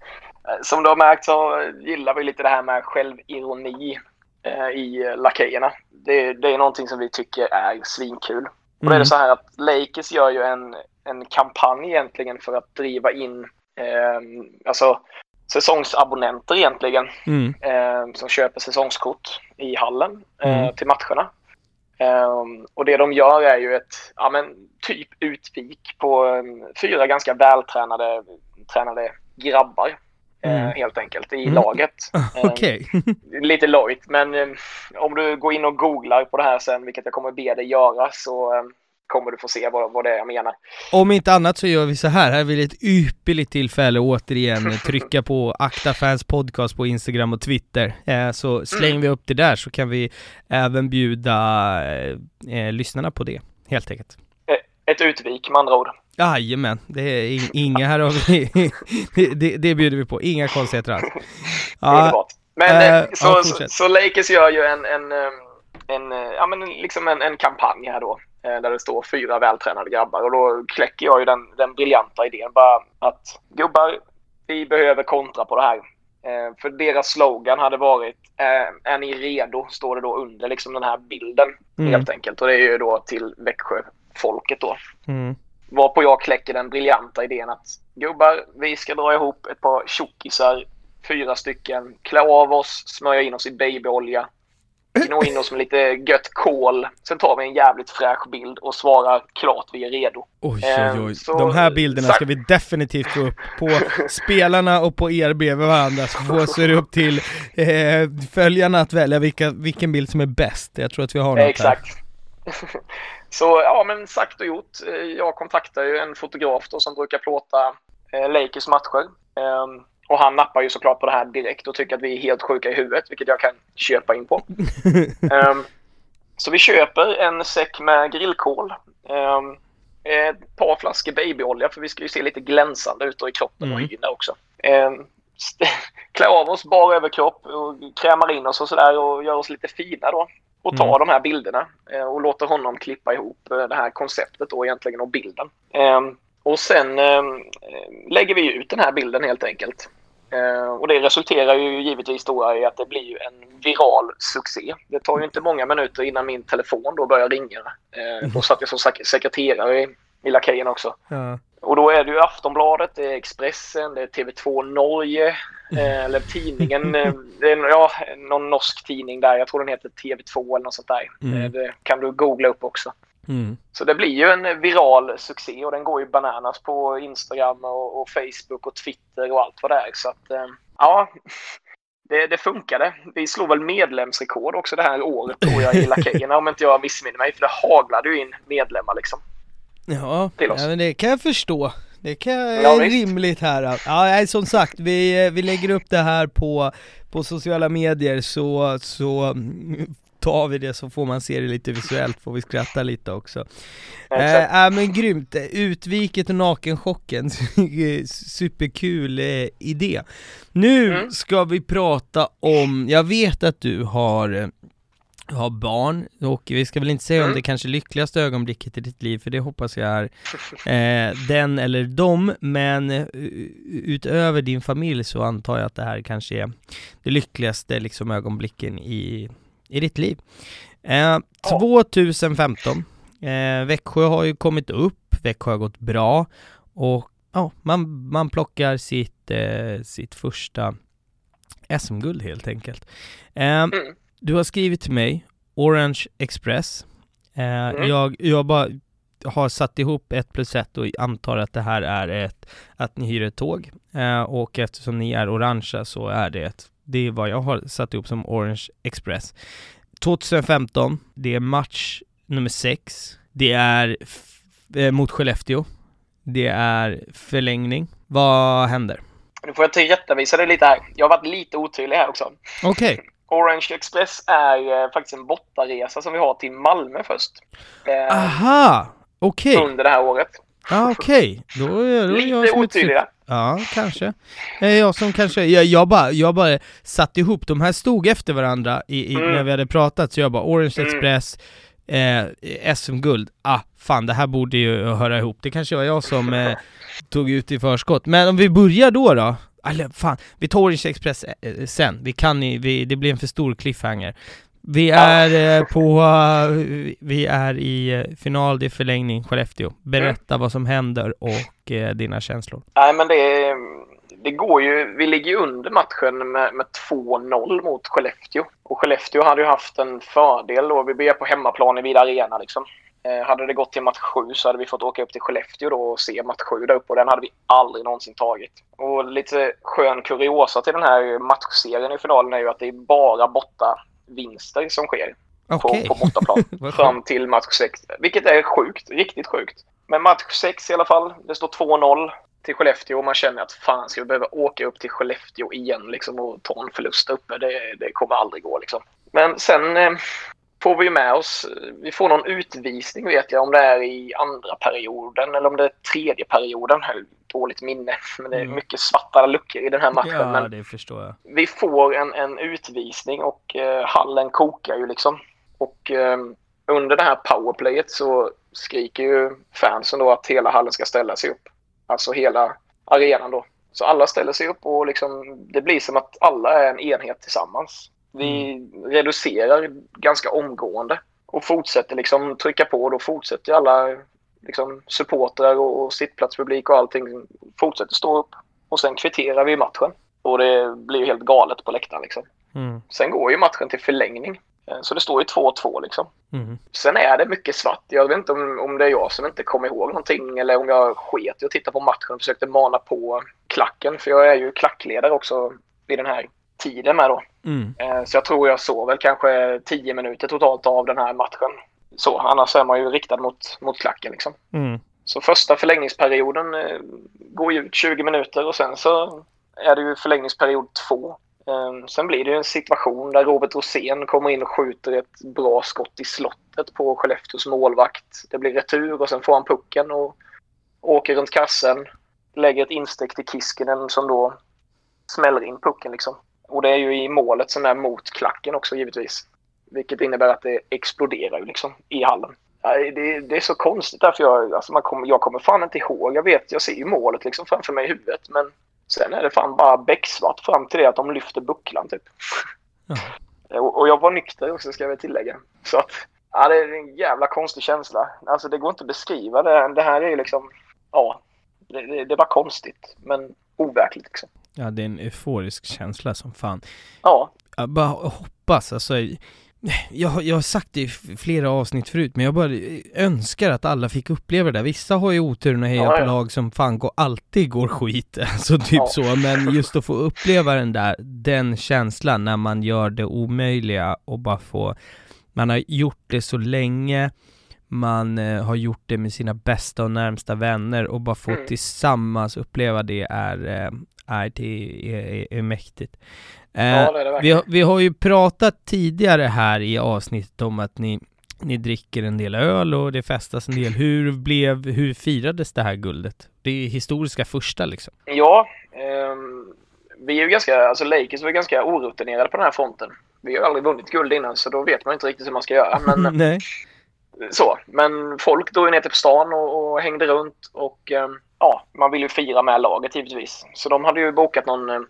B: Som du har märkt så gillar vi lite det här med självironi eh, i lakejerna. Det, det är någonting som vi tycker är svinkul. Och då är
A: Mm.
B: det så här att Lakers gör ju en, en kampanj egentligen för att driva in eh, alltså säsongsabonnenter egentligen
A: Mm.
B: eh, som köper säsongskort i hallen eh,
A: Mm.
B: till matcherna. Eh, och det de gör är ju ett ja, men, typ utvik på eh, fyra ganska vältränade tränade grabbar. Eh,
A: Mm.
B: helt enkelt i
A: Mm.
B: laget. Eh,
A: Okej.
B: Lite lojt men om du går in och googlar på det här sen, vilket jag kommer be dig göra, så kommer du få se vad, vad det är jag menar.
A: Om inte annat så gör vi så här, här är väl ett ypperligt tillfälle återigen trycka på Akta Fans Podcast på Instagram och Twitter. Eh, så slänger vi upp det där så kan vi även bjuda eh, eh, lyssnarna på det, helt enkelt.
B: Ett utvik med andra ord.
A: Jajamän, det är ing- inga här har vi, det, det, bjuder vi på, inga konstigheter alls. Ja.
B: Men
A: eh,
B: eh, så,
A: ja,
B: så, så Lakers gör ju en, en, eh, en, eh, ja, men liksom en, en kampanj här då. Eh, Där det står fyra vältränade grabbar. Och då kläcker jag ju den, den briljanta idén bara att gubbar, vi behöver kontra på det här. Eh, för deras slogan hade varit eh, Är ni redo? Står det då under liksom den här bilden
A: Mm.
B: helt enkelt. Och det är ju då till Växjöfolket då.
A: mm,
B: Varpå jag kläcker den briljanta idén att gubbar, vi ska dra ihop ett par tjockisar, fyra stycken, klä av oss, smörja in oss i babyolja, gno in oss med lite gött kol. Sen tar vi en jävligt fräsch bild och svarar klart vi är redo.
A: oj oj
B: Eh,
A: oj,
B: så-
A: de här bilderna ska vi definitivt få upp på spelarna och på er bredvid varandra, så får är det upp till eh, följarna att välja vilka, vilken bild som är bäst. Jag tror att vi har något här.
B: Exakt. Så ja, men sagt och gjort. Eh, Jag kontaktar ju en fotograf då som brukar plåta eh, Lakers matcher. Ehm, och han nappar ju såklart på det här direkt och tycker att vi är helt sjuka i huvudet, vilket jag kan köpa in på. Ehm, så vi köper en säck med grillkol. Um, ett par flaskor babyolja för vi ska ju se lite glänsande ut i kroppen och
A: Mm.
B: hyn där också. Um, klä av oss bara överkropp och krämar in oss och sådär och gör oss lite fina då. Och tar de här bilderna eh, och låter honom klippa ihop eh, det här konceptet då egentligen och bilden. Ehm, och sen eh, lägger vi ut den här bilden helt enkelt. Eh, och det resulterar ju givetvis då i att det blir en viral succé. Det tar ju inte många minuter innan min telefon då börjar ringa. Eh, då satt jag som sek- sekreterare i, i Lakejen också.
A: Ja.
B: Och då är det ju Aftonbladet, det är Expressen, det är TV2 Norge, eh, eller tidningen, eh, det är ja, någon norsk tidning där, jag tror den heter TV2 eller något sånt där.
A: Mm.
B: Eh, det kan du googla upp också.
A: Mm.
B: Så det blir ju en viral succé och den går ju bananas på Instagram och, och Facebook och Twitter och allt vad det är. Så att, eh, ja, det, det funkade. Vi slog väl medlemsrekord också det här året tror jag i Lakejerna om inte jag missminner mig. För det haglade ju in medlemmar liksom.
A: Ja, ja men det kan jag förstå. Det kan
B: Ja,
A: är rimligt här. Ja, nej, som sagt, vi, vi lägger upp det här på, på sociala medier så, så tar vi det så får man se det lite visuellt, får vi skratta lite också.
B: Exakt.
A: Äh, äh, men grymt, Utviket och nakenchocken, superkul eh, idé. Nu
B: Mm.
A: ska vi prata om, jag vet att du har eh, har barn och vi ska väl inte säga om
B: Mm.
A: det kanske lyckligaste ögonblicket i ditt liv för det hoppas jag är eh, den eller dem men eh, utöver din familj så antar jag att det här kanske är det lyckligaste liksom ögonblicken i, i ditt liv. Eh, 2015 eh, Växjö har ju kommit upp, Växjö har gått bra och ja, man, man plockar sitt, eh, sitt första SM-guld helt enkelt. Eh,
B: Mm.
A: du har skrivit till mig, Orange Express. Eh,
B: Mm.
A: jag, jag bara har satt ihop ett plus ett och antar att det här är ett, att ni hyr ett tåg. Eh, och eftersom ni är orangea så är det ett, det är vad jag har satt ihop som Orange Express. 2015, det är match nummer sex. Det är eh, mot Skellefteå. Det är förlängning. Vad händer?
B: Nu får jag tillrättavisa dig lite här. Jag har varit lite otydlig här också.
A: Okej,
B: Orange Express är eh, faktiskt en bortaresa som vi har till Malmö först. Eh,
A: aha! Okej,
B: Under det här året.
A: ah, okej. Då, är- då är jag
B: Lite otydlig.
A: Ja, kanske. Eh, Jag som kanske, jag, jag bara, jag bara satte ihop, de här stod efter varandra i, i,
B: Mm.
A: när vi hade pratat, så jag bara Orange
B: Mm.
A: Express, eh, SM-guld, ah fan det här borde ju höra ihop, det kanske var jag som eh, tog ut i förskott. Men om vi börjar då då? Eller fan, vi tar Orange Express eh, sen, vi kan vi, det blir en för stor cliffhanger. Vi är eh, på, eh, vi är i eh, final, det är förlängning, Skellefteå. Berätta vad som händer och eh, dina känslor.
B: Nej, men det, det går ju. Vi ligger ju under matchen med, med 2-0 mot Skellefteå. Och Skellefteå hade ju haft en fördel då. Vi börjar på hemmaplan i Vida Arena liksom. Eh, hade det gått till match 7 så hade vi fått åka upp till Skellefteå då och se match 7 där uppe och den hade vi aldrig någonsin tagit. Och lite skön kuriosa till den här matchserien i finalen är ju att det är bara borta vinster som sker på,
A: Okej.
B: på bortaplan fram till match 6. Vilket är sjukt, riktigt sjukt. Men match 6 i alla fall, det står 2-0 till Skellefteå och man känner att fan ska vi behöva åka upp till Skellefteå igen liksom och ta en förlust uppe. Det, det kommer aldrig gå liksom. Men sen eh, får vi ju med oss, vi får någon utvisning vet jag om det är i andra perioden eller om det är tredje perioden. Jag Dåligt minne, men det är
A: Mm.
B: mycket svarta luckor i den här matchen.
A: Ja,
B: men
A: det förstår jag.
B: vi får en, en utvisning och eh, hallen kokar ju liksom. Och eh, under det här powerplayet så skriker ju fansen då att hela hallen ska ställa sig upp. Alltså hela arenan då. Så alla ställer sig upp och liksom, det blir som att alla är en enhet tillsammans. Vi reducerar ganska omgående och fortsätter liksom trycka på. Då fortsätter alla liksom, supportrar och, och sittplatspublik och allting fortsätter stå upp. Och sen kvitterar vi matchen. Och det blir ju helt galet på läktaren liksom.
A: Mm.
B: Sen går ju matchen till förlängning. Eh, så det står ju 2-2 liksom.
A: Mm.
B: Sen är det mycket svart. Jag vet inte om, om det är jag som inte kommer ihåg någonting eller om jag sket i att titta på matchen och försökte mana på klacken. För jag är ju klackledare också vid den här tiden med då.
A: Mm.
B: Eh, så jag tror jag såg väl kanske 10 minuter totalt av den här matchen. Så, annars är man ju riktad mot, mot klacken liksom.
A: Mm.
B: Så första förlängningsperioden eh, går ju ut 20 minuter och sen så är det ju förlängningsperiod 2. Ehm, sen blir det ju en situation där Robert Rosén kommer in och skjuter ett bra skott i slottet på Skellefteås målvakt. Det blir retur och sen får han pucken och åker runt kassen. Lägger ett instick till Kiskinen som då smäller in pucken liksom. Och det är ju i målet som är mot klacken också givetvis. Vilket innebär att det exploderar ju liksom i hallen. Det, det är så konstigt därför jag, alltså man kommer, jag kommer fan inte ihåg. Jag vet, jag ser ju målet liksom framför mig i huvudet men sen är det fan bara becksvart fram till det att de lyfter bucklan typ.
A: Ja.
B: och, och jag var nykter också ska jag väl tillägga. Så att, ja det är en jävla konstig känsla. Alltså det går inte att beskriva det. Det här är ju liksom, ja, det, det, det var konstigt men overkligt liksom.
A: Ja, det är en euforisk känsla som fan.
B: Ja,
A: Jag bara hoppas, alltså jag, jag har sagt det i flera avsnitt förut, men jag bara önskar att alla fick uppleva det. Vissa har ju oturen att heja ja, ja. på lag som fan går, alltid går skit, alltså typ ja. så, men just att få uppleva den där, den känslan när man gör det omöjliga och bara få, man har gjort det så länge, man eh, har gjort det med sina bästa och närmsta vänner och bara få mm. tillsammans uppleva det är, eh, är, det är, är, är mäktigt. Eh, ja, det är det vi, har, vi har ju pratat tidigare här i avsnittet om att ni, ni dricker en del öl och det festas en del. Hur blev, hur firades det här guldet? Det är historiska första liksom.
B: Ja, eh, vi är ju ganska, alltså Lakers var ganska orutinerade på den här fronten. Vi har aldrig vunnit guld innan så då vet man inte riktigt hur man ska göra. Men,
A: Nej.
B: Så, men folk drog ner till stan och, och hängde runt och eh, ja, man vill ju fira med laget givetvis. Så de hade ju bokat någon eh,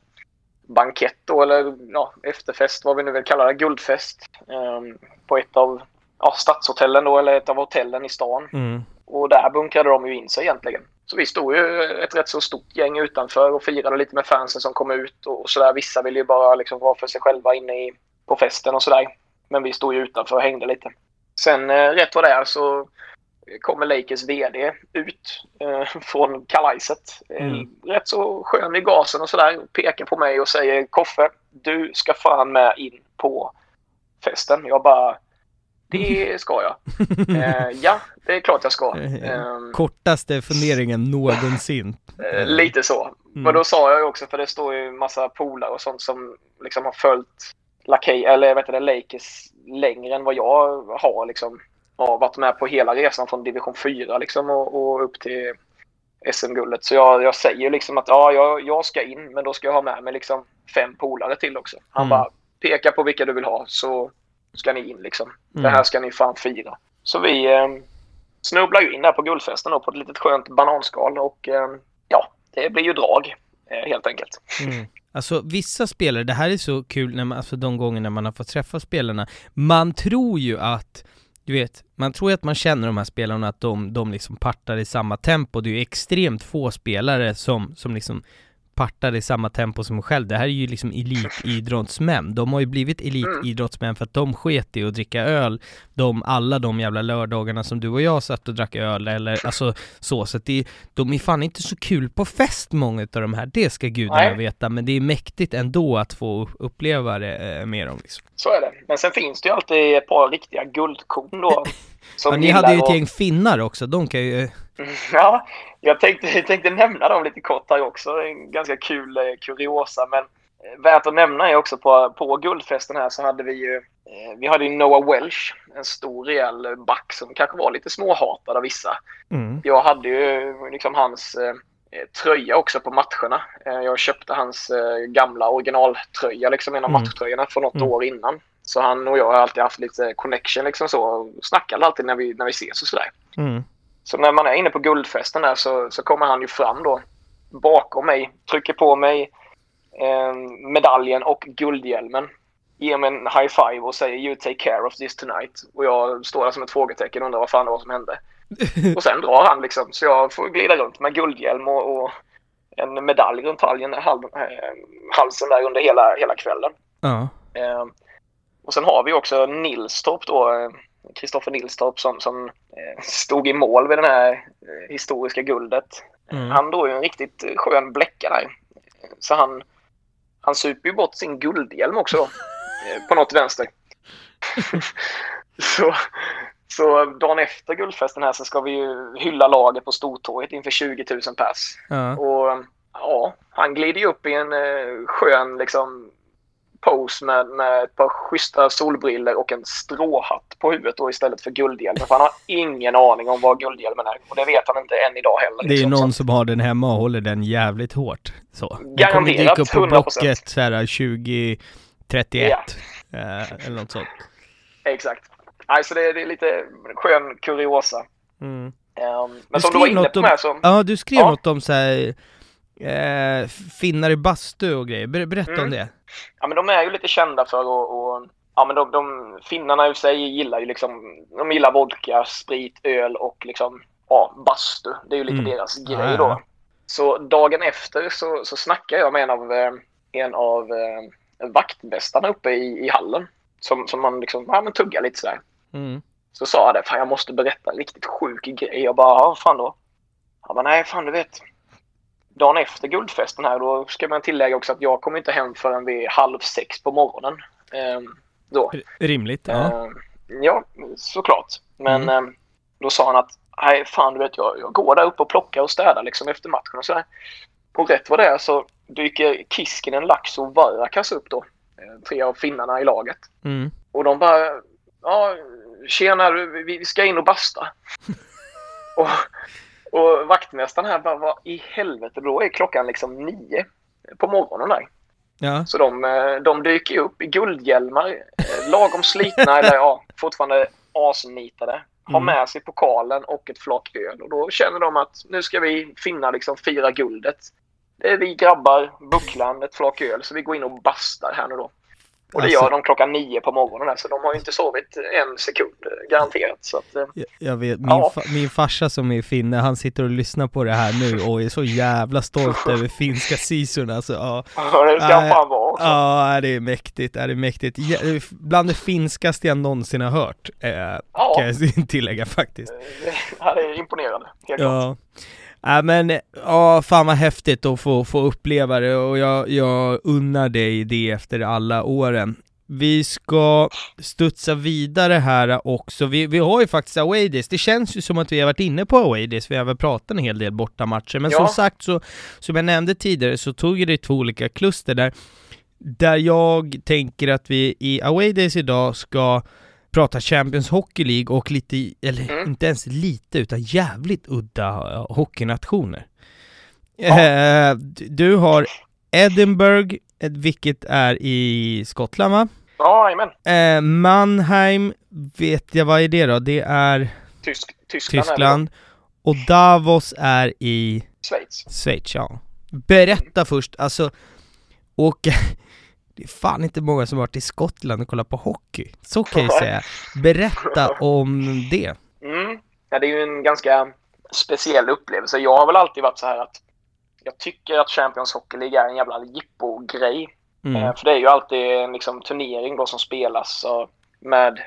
B: bankett då, eller ja, efterfest, vad vi nu vill kalla det, guldfest. Um, på ett av ja, stadshotellen då, eller ett av hotellen i stan.
A: Mm.
B: Och där bunkrade de ju in sig egentligen. Så vi stod ju ett rätt så stort gäng utanför och firade lite med fansen som kom ut och, sådär. Vissa ville ju bara liksom vara för sig själva inne i, på festen och sådär. Men vi stod ju utanför och hängde lite. Sen eh, rätt vad det är så kommer Lakers VD ut eh, från kalajset. Eh, mm. Rätt så skön i gasen och sådär. Pekar på mig och säger Koffe, du ska fan med in på festen. Jag bara, det ska jag. eh, ja, det är klart jag ska.
A: Eh, Kortaste funderingen någonsin.
B: Eh, lite så. Mm. Men då sa jag ju också, för det står ju massa polare och sånt som liksom har följt Lakey, eller vet du, Lakers längre än vad jag har liksom ja, varit med på hela resan från division 4 liksom, och, och upp till SM-guldet. Så jag, jag säger liksom att ja, jag, jag ska in, men då ska jag ha med mig liksom fem polare till också. Han mm. bara pekar på vilka du vill ha så ska ni in liksom. Mm. Det här ska ni fan fira. Så vi eh, snubblar ju in där på guldfesten då, på ett litet skönt bananskal och eh, ja, det blir ju drag eh, helt enkelt.
A: Mm. Alltså vissa spelare, det här är så kul när man, alltså de gångerna man har fått träffa spelarna, man tror ju att du vet, man tror ju att man känner de här spelarna, att de, de liksom partar i samma tempo. Det är ju extremt få spelare som, som liksom partar i samma tempo som själv. Det här är ju liksom elitidrottsmän. De har ju blivit elitidrottsmän för att de sket i att dricka öl de, alla de jävla lördagarna som du och jag satt och drack öl eller alltså så. Så att det, de är fan inte så kul på fest många av de här, det ska gudarna Nej. veta. Men det är mäktigt ändå att få uppleva det eh, med dem liksom.
B: Så är det. Men sen finns det ju alltid ett par riktiga guldkorn då.
A: Ja, ni hade ju ett gäng finnar också, de kan ju
B: Ja, jag tänkte, jag tänkte nämna dem lite kort här också. En ganska kul eh, kuriosa. Men eh, värt att nämna är också på, på guldfesten här så hade vi ju eh, vi hade ju Noah Welsh, en stor rejäl back som kanske var lite småhatad av vissa.
A: Mm.
B: Jag hade ju liksom hans eh, tröja också på matcherna. Eh, jag köpte hans eh, gamla originaltröja, liksom en av mm. matchtröjorna från något mm. år innan. Så han och jag har alltid haft lite connection liksom så och snackade alltid när vi, när vi ses och sådär.
A: Mm.
B: Så när man är inne på guldfesten där så, så kommer han ju fram då bakom mig, trycker på mig eh, medaljen och guldhjälmen. Ger mig en high five och säger “You take care of this tonight”. Och jag står där som ett frågetecken och undrar vad fan det var som hände. och sen drar han liksom, så jag får glida runt med guldhjälm och, och en medalj runt halsen, halsen där under hela, hela kvällen.
A: Ja.
B: Eh, och sen har vi också Nilstorp då, Kristoffer Nilstorp som, som eh, stod i mål vid det här eh, historiska guldet. Mm. Han drog ju en riktigt skön bläcka där. Så han, han super ju bort sin guldhjälm också då, eh, på något vänster. så, så dagen efter guldfesten här så ska vi ju hylla laget på Stortorget inför 20 000 pers.
A: Ja.
B: Och ja, han glider ju upp i en skön liksom pose med, med ett par schyssta solbriller och en stråhatt på huvudet då istället för guldhjälmen. För han har ingen aning om vad guldhjälmen är. Och det vet han inte än idag heller.
A: Det är liksom. någon som har den hemma och håller den jävligt hårt. Så.
B: Garanterat, Den kommer dyka upp på 100%. blocket
A: så här 2031. Ja. Eh, eller något sånt.
B: Exakt. Alltså det, det är lite skön kuriosa.
A: Mm. Um,
B: men du som du var inne på med så...
A: Ja, du skrev ja. något om så här, eh, finnar i bastu och grejer. Ber, berätta mm. om det.
B: Ja, men de är ju lite kända för att och, ja, men de, de, finnarna i sig gillar ju liksom, de gillar vodka, sprit, öl och liksom, ja, bastu. Det är ju lite mm. deras grej då. Så dagen efter så, så snackar jag med en av, eh, en av eh, vaktmästarna uppe i, i hallen. som, som man liksom, ja men tuggar lite sådär.
A: Mm.
B: Så sa jag det, fan jag måste berätta en riktigt sjuk grej. Jag bara, ja fan då? Han bara, nej fan du vet. Dagen efter guldfesten här, då ska man tillägga också att jag kommer inte hem förrän vid halv sex på morgonen. Ehm, då.
A: Rimligt, ja.
B: Ehm, ja, såklart. Men
A: Mm.
B: ehm, då sa han att, nej fan du vet jag, jag går där uppe och plockar och städar liksom efter matchen och sådär. Och rätt vad det är så dyker Kiskinen, Lax och Varakas upp då. eh, Tre av finnarna i laget.
A: Mm.
B: Och de bara, ja tjena vi ska in och basta. och, och vaktmästaren här bara, vad i helvete, då är klockan liksom nio på morgonen där.
A: Ja.
B: Så de, eh, de dyker upp i guldhjälmar, eh, lagom slitna eller ja, fortfarande asnitade. Har
A: Mm.
B: med sig pokalen och ett flak öl. Och då känner de att nu ska vi finna liksom fira guldet. Det är vi grabbar, bucklan, ett flak öl. Så vi går in och bastar här nu då. Och det
A: Alltså-
B: gör de klockan nio på morgonen här, så de har ju inte sovit en sekund eh, garanterat. Så att, eh,
A: Jag- Jag vet, min,
B: Ja.
A: fa, min farsa som är finne, han sitter och lyssnar på det här nu och är så jävla stolt över finska sisun alltså. Ja,
B: det ska fan vara också.
A: ja det är mäktigt, det är mäktigt. Ja, Bland det finskaste jag någonsin har hört, eh,
B: Ja,
A: kan jag tillägga faktiskt.
B: det är imponerande. Helt klart.
A: Ja. Ja men, ja fan vad häftigt att få, få uppleva det och jag, jag unnar dig det efter alla åren. Vi ska studsa vidare här också, vi, vi har ju faktiskt away days, det känns ju som att vi har varit inne på away days, vi har väl pratat en hel del bortamatcher, men
B: Ja.
A: som sagt så, som jag nämnde tidigare så tog det två olika kluster där, där jag tänker att vi i away days idag ska prata Champions Hockey League och lite, eller
B: Mm.
A: inte ens lite, utan jävligt udda eh, hockeynationer.
B: Ja.
A: Eh, du har Edinburgh, eh, vilket är i Skottland va?
B: Ja, jajamän.
A: Eh, Mannheim, vet jag vad är det då? Det är
B: Tysk, Tyskland.
A: Tyskland. Och Davos är i.
B: Schweiz.
A: Schweiz, ja. Berätta först, alltså, och det är fan inte många som har varit i Skottland och kollat på hockey. Så kan jag ju säga. Berätta om det.
B: Mm. Ja, det är ju en ganska speciell upplevelse. Jag har väl alltid varit så här att jag tycker att Champions Hockey League är en jävla jippo-grej.
A: Mm.
B: Eh, För det är ju alltid en liksom, turnering då som spelas med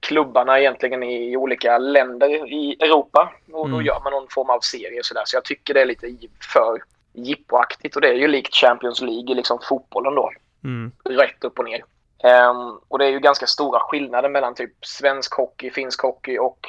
B: klubbarna egentligen i olika länder i Europa. Och då
A: Mm.
B: gör man någon form av serie och sådär. Så jag tycker det är lite för jippoaktigt. Och det är ju likt Champions League i liksom fotbollen då.
A: Mm.
B: rätt upp och ner. Ehm, och det är ju ganska stora skillnader mellan typ svensk hockey, finsk hockey och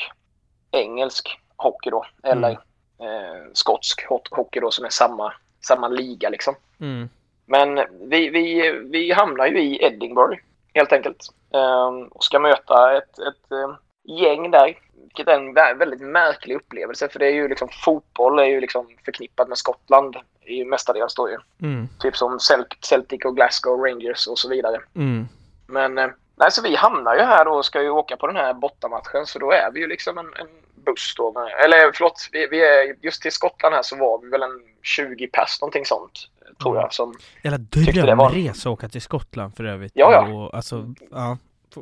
B: engelsk hockey då. Eller eh, skotsk hockey då som är samma, samma liga liksom.
A: Mm.
B: Men vi, vi, vi hamnar ju i Edinburgh helt enkelt. Ehm, och ska möta ett, ett eh, gäng där. Vilket är en vä- väldigt märklig upplevelse för det är ju liksom fotboll är ju liksom förknippat med Skottland i mestadels då ju.
A: Mm.
B: Typ som Cel- Celtic och Glasgow Rangers och så vidare.
A: Mm.
B: Men eh, nej, så vi hamnar ju här då och ska ju åka på den här bortamatchen så då är vi ju liksom en, en buss då. Med, eller förlåt, vi, vi är just till Skottland här så var vi väl en 20 pers någonting sånt. Tror
A: Mm.
B: jag. Som,
A: Jävla
B: det var-
A: drömresa att åka till Skottland för övrigt.
B: Ja, ja.
A: Och, alltså, ja.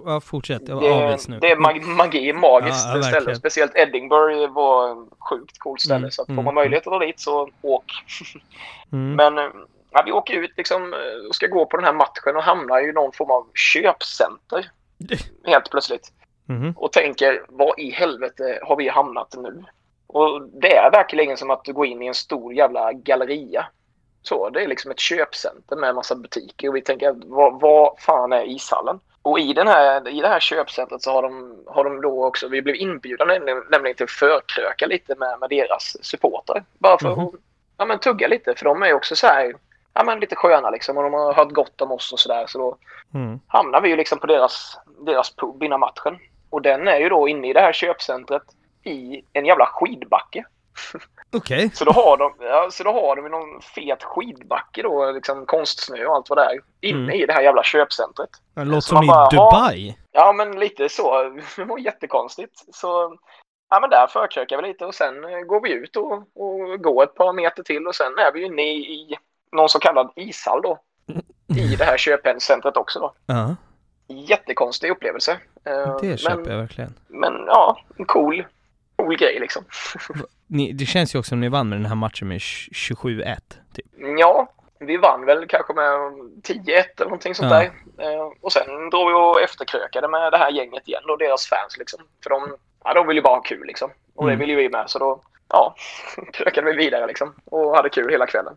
A: Ja fortsätt, jag
B: det,
A: avvis nu.
B: det är mag, magi, magiskt
A: Ja,
B: ställe.
A: verkligen.
B: Speciellt Edinburgh var en sjukt coolt ställe.
A: Mm,
B: Så att får
A: mm,
B: man möjlighet att dra dit så åk.
A: Mm.
B: Men eh, ja, vi åker ut liksom eh, och ska gå på den här matchen och hamnar i någon form av köpcenter. Helt plötsligt.
A: Mhm.
B: och tänker vad i helvete har vi hamnat nu? Och det är verkligen som att du går in i en stor jävla galleria. Så, det är liksom ett köpcenter med en massa butiker och vi tänker vad, vad fan är ishallen? Och i, den här, i det här köpcentret så har de, har de då också, vi blev inbjudna nämligen, nämligen till att förkröka lite med, med deras supportrar. Bara för
A: Mhm.
B: att ja, men tugga lite för de är också så här, ja men lite sköna liksom och de har hört gott om oss och sådär så då
A: Mm.
B: hamnar vi ju liksom på deras, deras pub innan matchen. Och den är ju då inne i det här köpcentret i en jävla skidbacke.
A: Okej.
B: Så då har de, ja, så då har de ju någon fet skidbacke då, liksom konstsnö och allt vad det är, inne
A: Mm.
B: i det här jävla köpcentret.
A: Det låter
B: Så
A: som i
B: bara,
A: Dubai.
B: Ja, men lite så. Det var jättekonstigt. Så ja, men där förkrökar vi lite och sen eh, går vi ut och, och går ett par meter till och sen är vi inne i, någon så kallad ishall då. I det här köpcentret också då.
A: Ja,
B: Jättekonstig upplevelse. Eh,
A: det köper
B: men,
A: jag verkligen.
B: men ja, en cool, cool grej liksom.
A: Ni, det känns ju också som ni vann med den här matchen med 27-1. Typ.
B: Ja, vi vann väl kanske med 10-1 eller någonting sånt
A: Ja.
B: där. Eh, och sen drog vi och efterkrökade med det här gänget igen och deras fans liksom. För de, ja, de vill ju bara ha kul liksom. Och
A: Mm.
B: det vill ju vi med så då, ja, krökade vi vidare liksom. Och hade kul hela kvällen.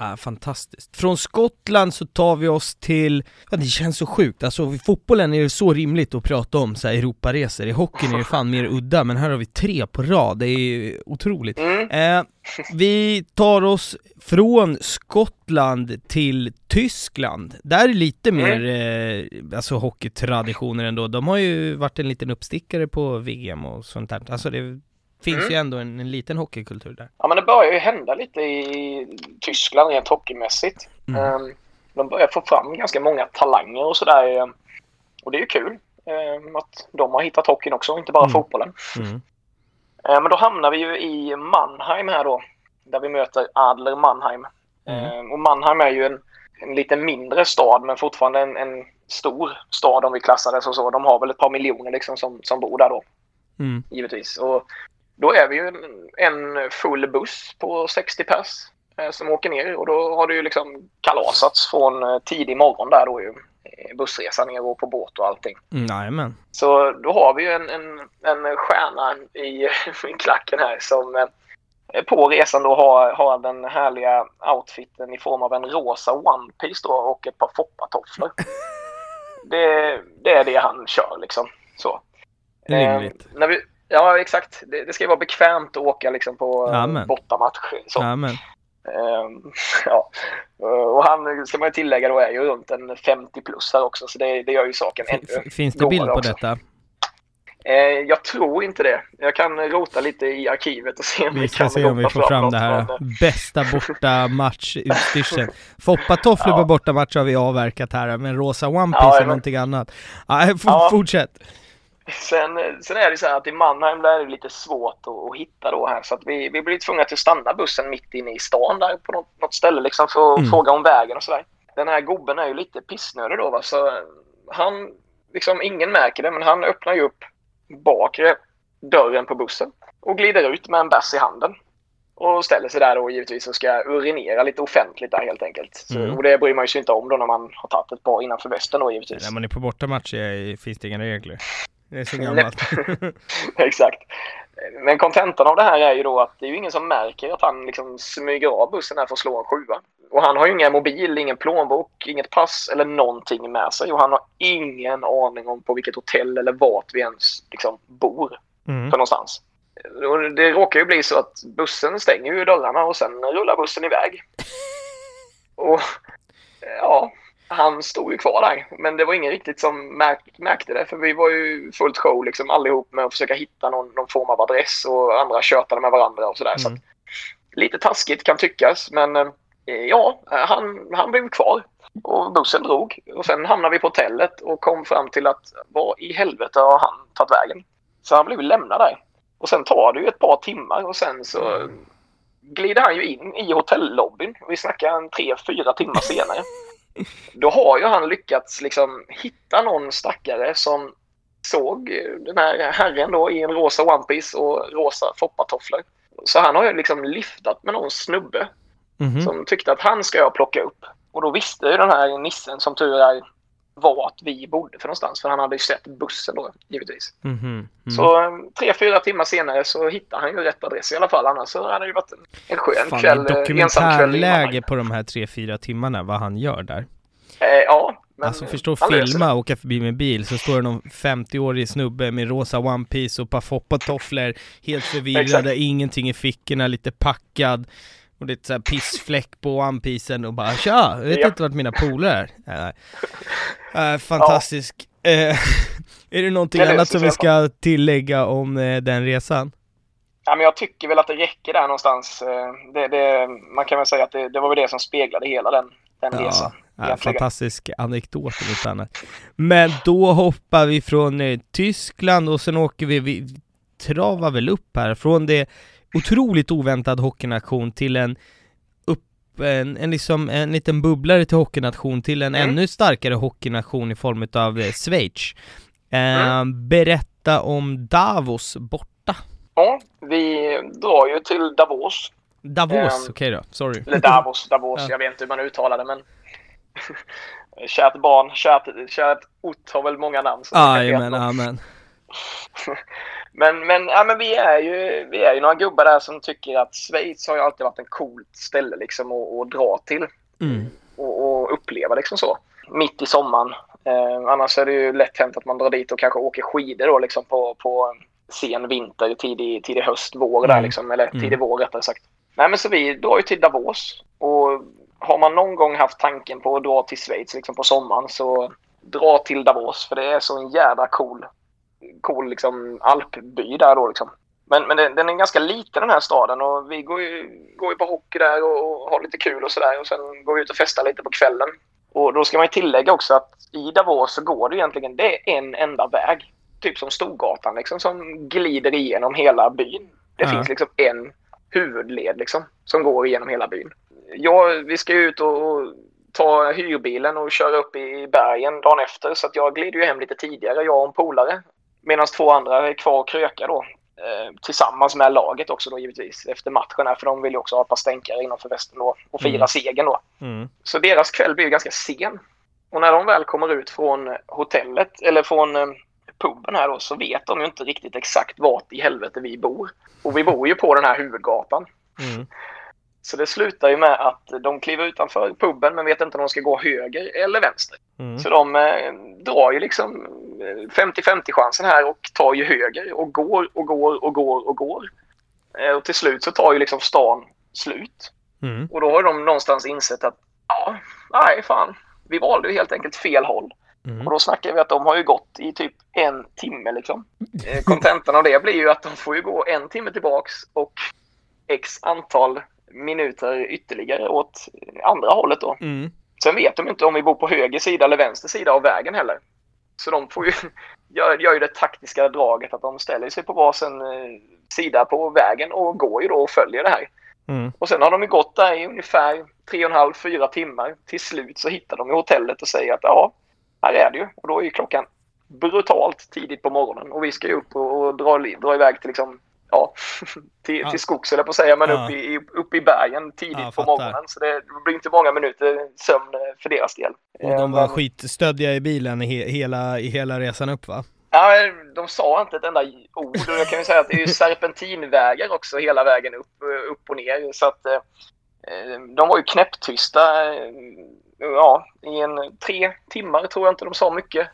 A: Ja, fantastiskt. Från Skottland så tar vi oss till, ja det känns så sjukt, alltså i fotbollen är det så rimligt att prata om så här Europaresor, i hockeyn är det fan mer udda, men här har vi tre på rad, det är otroligt.
B: Mm.
A: Eh, vi tar oss från Skottland till Tyskland. Där är lite mer eh, alltså hockeytraditioner ändå. De har ju varit en liten uppstickare på VM och sånt där. Alltså det finns
B: Mm.
A: ju ändå en, en liten hockeykultur där.
B: Ja men det börjar ju hända lite i Tyskland rent hockeymässigt.
A: Mm.
B: Ehm, De börjar få fram ganska många talanger och sådär. ehm, Och det är ju kul ehm, att de har hittat hockeyn också, inte bara
A: Mm.
B: fotbollen.
A: Mm.
B: Men då hamnar vi ju i Mannheim här då. Där vi möter Adler Mannheim.
A: Mm.
B: Och Mannheim är ju en, en lite mindre stad men fortfarande en, en stor stad om vi klassar det så. så. De har väl ett par miljoner liksom som, som bor där då,
A: Mm.
B: givetvis. Och då är vi ju en, full buss på 60 pers eh, som åker ner och då har det ju liksom kalasats från eh, tidig morgon där då ju. Bussresa ner och på båt och allting.
A: Mm, Jajamän.
B: Så då har vi ju en, en, en stjärna i, i klacken här som eh, på resan då har, har den härliga outfiten i form av en rosa one piece då och ett par foppatofflor. Det, det är det han kör liksom. Så.
A: Rimligt.
B: Eh, när vi, ja exakt. Det, det ska ju vara bekvämt att åka liksom på eh,
A: Amen.
B: bortamatch. Så.
A: Jajamän.
B: Ehm, ja. Och han, ska man ju tillägga då, är ju runt en 50 plus här också. Så det, det gör ju saken ännu
A: Finns det bild på
B: också.
A: detta?
B: Eh, jag tror inte det. Jag kan rota lite i arkivet och se om
A: Vi
B: vi kan
A: se om vi får fram det här
B: men, eh,
A: bästa borta matchutstyrseln. Foppatofflor
B: Ja.
A: på bortamatch har vi avverkat här, men rosa One
B: Ja,
A: Piece är
B: men-
A: någonting annat. Ja, f-
B: Ja.
A: fortsätt.
B: Sen, sen är det så här att i Mannheim där är det lite svårt att, att hitta då här. Så att vi, vi blir tvungna att stanna bussen mitt inne i stan där på något, något ställe liksom för att
A: Mm.
B: fråga om vägen och sådär. Den här gubben är ju lite pissnödig då va. Så han, liksom ingen märker det men han öppnar ju upp bakre dörren på bussen och glider ut med en bärs i handen. Och ställer sig där då givetvis och ska urinera lite offentligt där helt enkelt. Så,
A: Mm.
B: Och det bryr man sig inte om då när man har tagit ett par innanför västen då givetvis.
A: När man är på bortamatch finns det inga regler. Det är så gammalt.
B: Exakt. Men kontentan av det här är ju då att det är ju ingen som märker att han liksom smyger av bussen här för att slå en sjua. Och han har ju ingen mobil, ingen plånbok, inget pass eller någonting med sig. Och han har ingen aning om på vilket hotell eller vart vi ens liksom bor
A: Mm.
B: för någonstans. Och det råkar ju bli så att bussen stänger ju dörrarna och sen rullar bussen iväg. Och ja, han stod ju kvar där. Men det var ingen riktigt som märk märkte det. För vi var ju fullt show liksom allihop med att försöka hitta någon, någon form av adress och andra tjötade med varandra och sådär. Så
A: Mm.
B: att, lite taskigt kan tyckas men eh, ja, han, han blev kvar. Och bussen drog. Och sen hamnade vi på hotellet och kom fram till att vad i helvete har han tagit vägen? Så han blev lämnad där. Och sen tar det ju ett par timmar och sen så glider han ju in i hotellobbyn. Vi snackar en tre, fyra timmar senare. Då har ju han lyckats liksom hitta någon stackare som såg den här herren då i en rosa one piece och rosa foppatofflor. Så han har ju liksom lyftat med någon snubbe
A: Mhm.
B: som tyckte att han ska jag plocka upp. Och då visste ju den här nissen som tur är vart vi bodde för någonstans. För han hade ju sett bussen då givetvis.
A: Mhm. Mm.
B: Så eh, tre, fyra timmar senare så hittade han ju rätt adress i alla fall. Annars så hade det ju varit en, en skön
A: Fan,
B: kväll. eh, ensam kväll Mannheim.
A: på de här tre, fyra timmarna vad han gör där.
B: Eh, ja, men
A: alltså förstå filma och åka förbi med bil så står det någon 50-årig snubbe med rosa One Piece och par foppatofflor Helt förvirrade, ingenting i fickorna, lite packad Och det är ett så här pissfläck på One Piecen och bara tja, jag vet
B: Ja.
A: inte vart mina polare är. Äh, Fantastisk eh, Är det någonting
B: Det
A: annat som vi ska tillägga om eh, den resan?
B: Ja, men jag tycker väl att det räcker där någonstans. Eh, Det, det, man kan väl säga att det, det var väl det som speglade hela den, den resan.
A: Ja, fantastisk anekdot om inte annat. Men då hoppar vi från eh, Tyskland och sen åker vi, vi travar väl upp här, från det otroligt oväntad hockeynation till en upp, en, en liksom, en liten bubblare till hockeynation till en
B: Mm.
A: ännu starkare hockeynation i form av eh, Schweiz. Eh,
B: Mm.
A: Berätta om Davos borta.
B: Ja, vi drar ju till Davos
A: Davos,
B: Ehm,
A: okej då. Sorry.
B: Eller Davos, Davos,
A: Ja.
B: jag vet inte hur man uttalar det men Kärt barn, kärt, kärt ort har väl många namn.
A: Jajamän,
B: namn.
A: amen.
B: Men, men, ja, men vi, är ju, vi är ju några gubbar där som tycker att Schweiz har ju alltid varit en coolt ställe liksom att, att dra till
A: Mm.
B: och, och uppleva liksom så. Mitt i sommaren. Eh, annars är det ju lätt hänt att man drar dit och kanske åker skidor då liksom på, på sen vinter, tidig, tidig höst, vår där
A: Mm.
B: liksom. Eller
A: Mm.
B: tidig vår rättare sagt. Nej men så vi drar ju till Davos. Och har man någon gång haft tanken på att dra till Schweiz liksom på sommaren så dra till Davos. För det är så en jävla cool, cool liksom alpby där då liksom. Men, men den, den är ganska liten den här staden och vi går ju, går ju på hockey där och, och har lite kul och sådär. Och sen går vi ut och festar lite på kvällen. Och då ska man ju tillägga också att i Davos så går det egentligen, det är en enda väg. Typ som Storgatan liksom, som glider igenom hela byn. Det
A: Ja.
B: finns liksom en huvudled liksom, som går igenom hela byn. Ja, vi ska ju ut och, och ta hyrbilen och köra upp i bergen dagen efter. Så att jag glider ju hem lite tidigare, jag och en polare. Medan två andra är kvar och krökar då. Eh, tillsammans med laget också då givetvis efter matchen här. För de vill ju också ha ett par stänkare innanför västen då och fira
A: Mm.
B: segern då.
A: Mm.
B: Så deras kväll blir ju ganska sen. Och när de väl kommer ut från hotellet, eller från eh, puben här då, så vet de ju inte riktigt exakt vart i helvete vi bor. Och vi bor ju på den här huvudgatan.
A: Mm.
B: Så det slutar ju med att de kliver utanför puben men vet inte om de ska gå höger eller vänster.
A: Mm.
B: Så de eh, drar ju liksom 50-50 chansen här och tar ju höger och går och går och går och går. Eh, och till slut så tar ju liksom stan slut.
A: Mm.
B: Och då har de någonstans insett att ja, nej fan, vi valde ju helt enkelt fel håll.
A: Mm.
B: Och då snackar vi att de har ju gått i typ en timme liksom. Eh, Kontentan av det blir ju att de får ju gå en timme tillbaks och x antal minuter ytterligare åt andra hållet då.
A: Mm.
B: Sen vet de inte om vi bor på höger sida eller vänster sida av vägen heller. Så de får ju, gör, gör ju det taktiska draget att de ställer sig på varsin eh, sida på vägen och går ju då och följer det här.
A: Mm.
B: Och sen har de ju gått där i ungefär tre och en halv, fyra timmar. Till slut så hittar de ju hotellet och säger att ja, här är det ju. Och då är ju klockan brutalt tidigt på morgonen. Och vi ska ju upp och, och dra, dra iväg till liksom, ja, till,
A: Ja.
B: till skogs eller på att säga, men
A: Ja.
B: upp, i, upp i bergen tidigt
A: Ja,
B: på morgonen. Så det blir inte många minuter sömn eh, för deras del.
A: Och de var
B: men-
A: skitstöddiga i bilen i he hela, i hela resan upp va?
B: Ja, de sa inte ett enda ord och jag kan ju säga att det är ju serpentinvägar också hela vägen upp, eh, upp och ner. Så att eh, eh, de var ju knäpptysta eh, ja, i en tre timmar tror jag inte de sa mycket.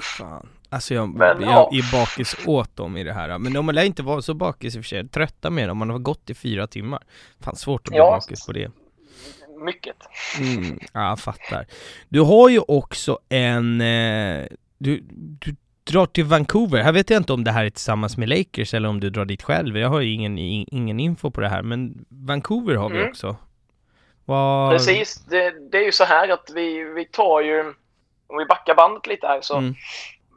A: Fan. Alltså jag,
B: Men,
A: jag
B: ja.
A: är bakis åt dem i det här. Men de lär inte vara så bakis i och för sig. Trötta med dem. Man har gått i fyra timmar. Fan svårt att bli
B: Ja.
A: bakis på det.
B: mycket.
A: Mm, ja, jag fattar. Du har ju också en... Eh, du, du drar till Vancouver. Här vet jag inte om det här är tillsammans med Lakers eller om du drar dit själv. Jag har ju ingen, ingen info på det här. Men Vancouver har vi
B: Mm.
A: också. Vad...
B: Precis, det, det är ju så här att vi, vi tar ju, om vi backar bandet lite här så
A: Mm.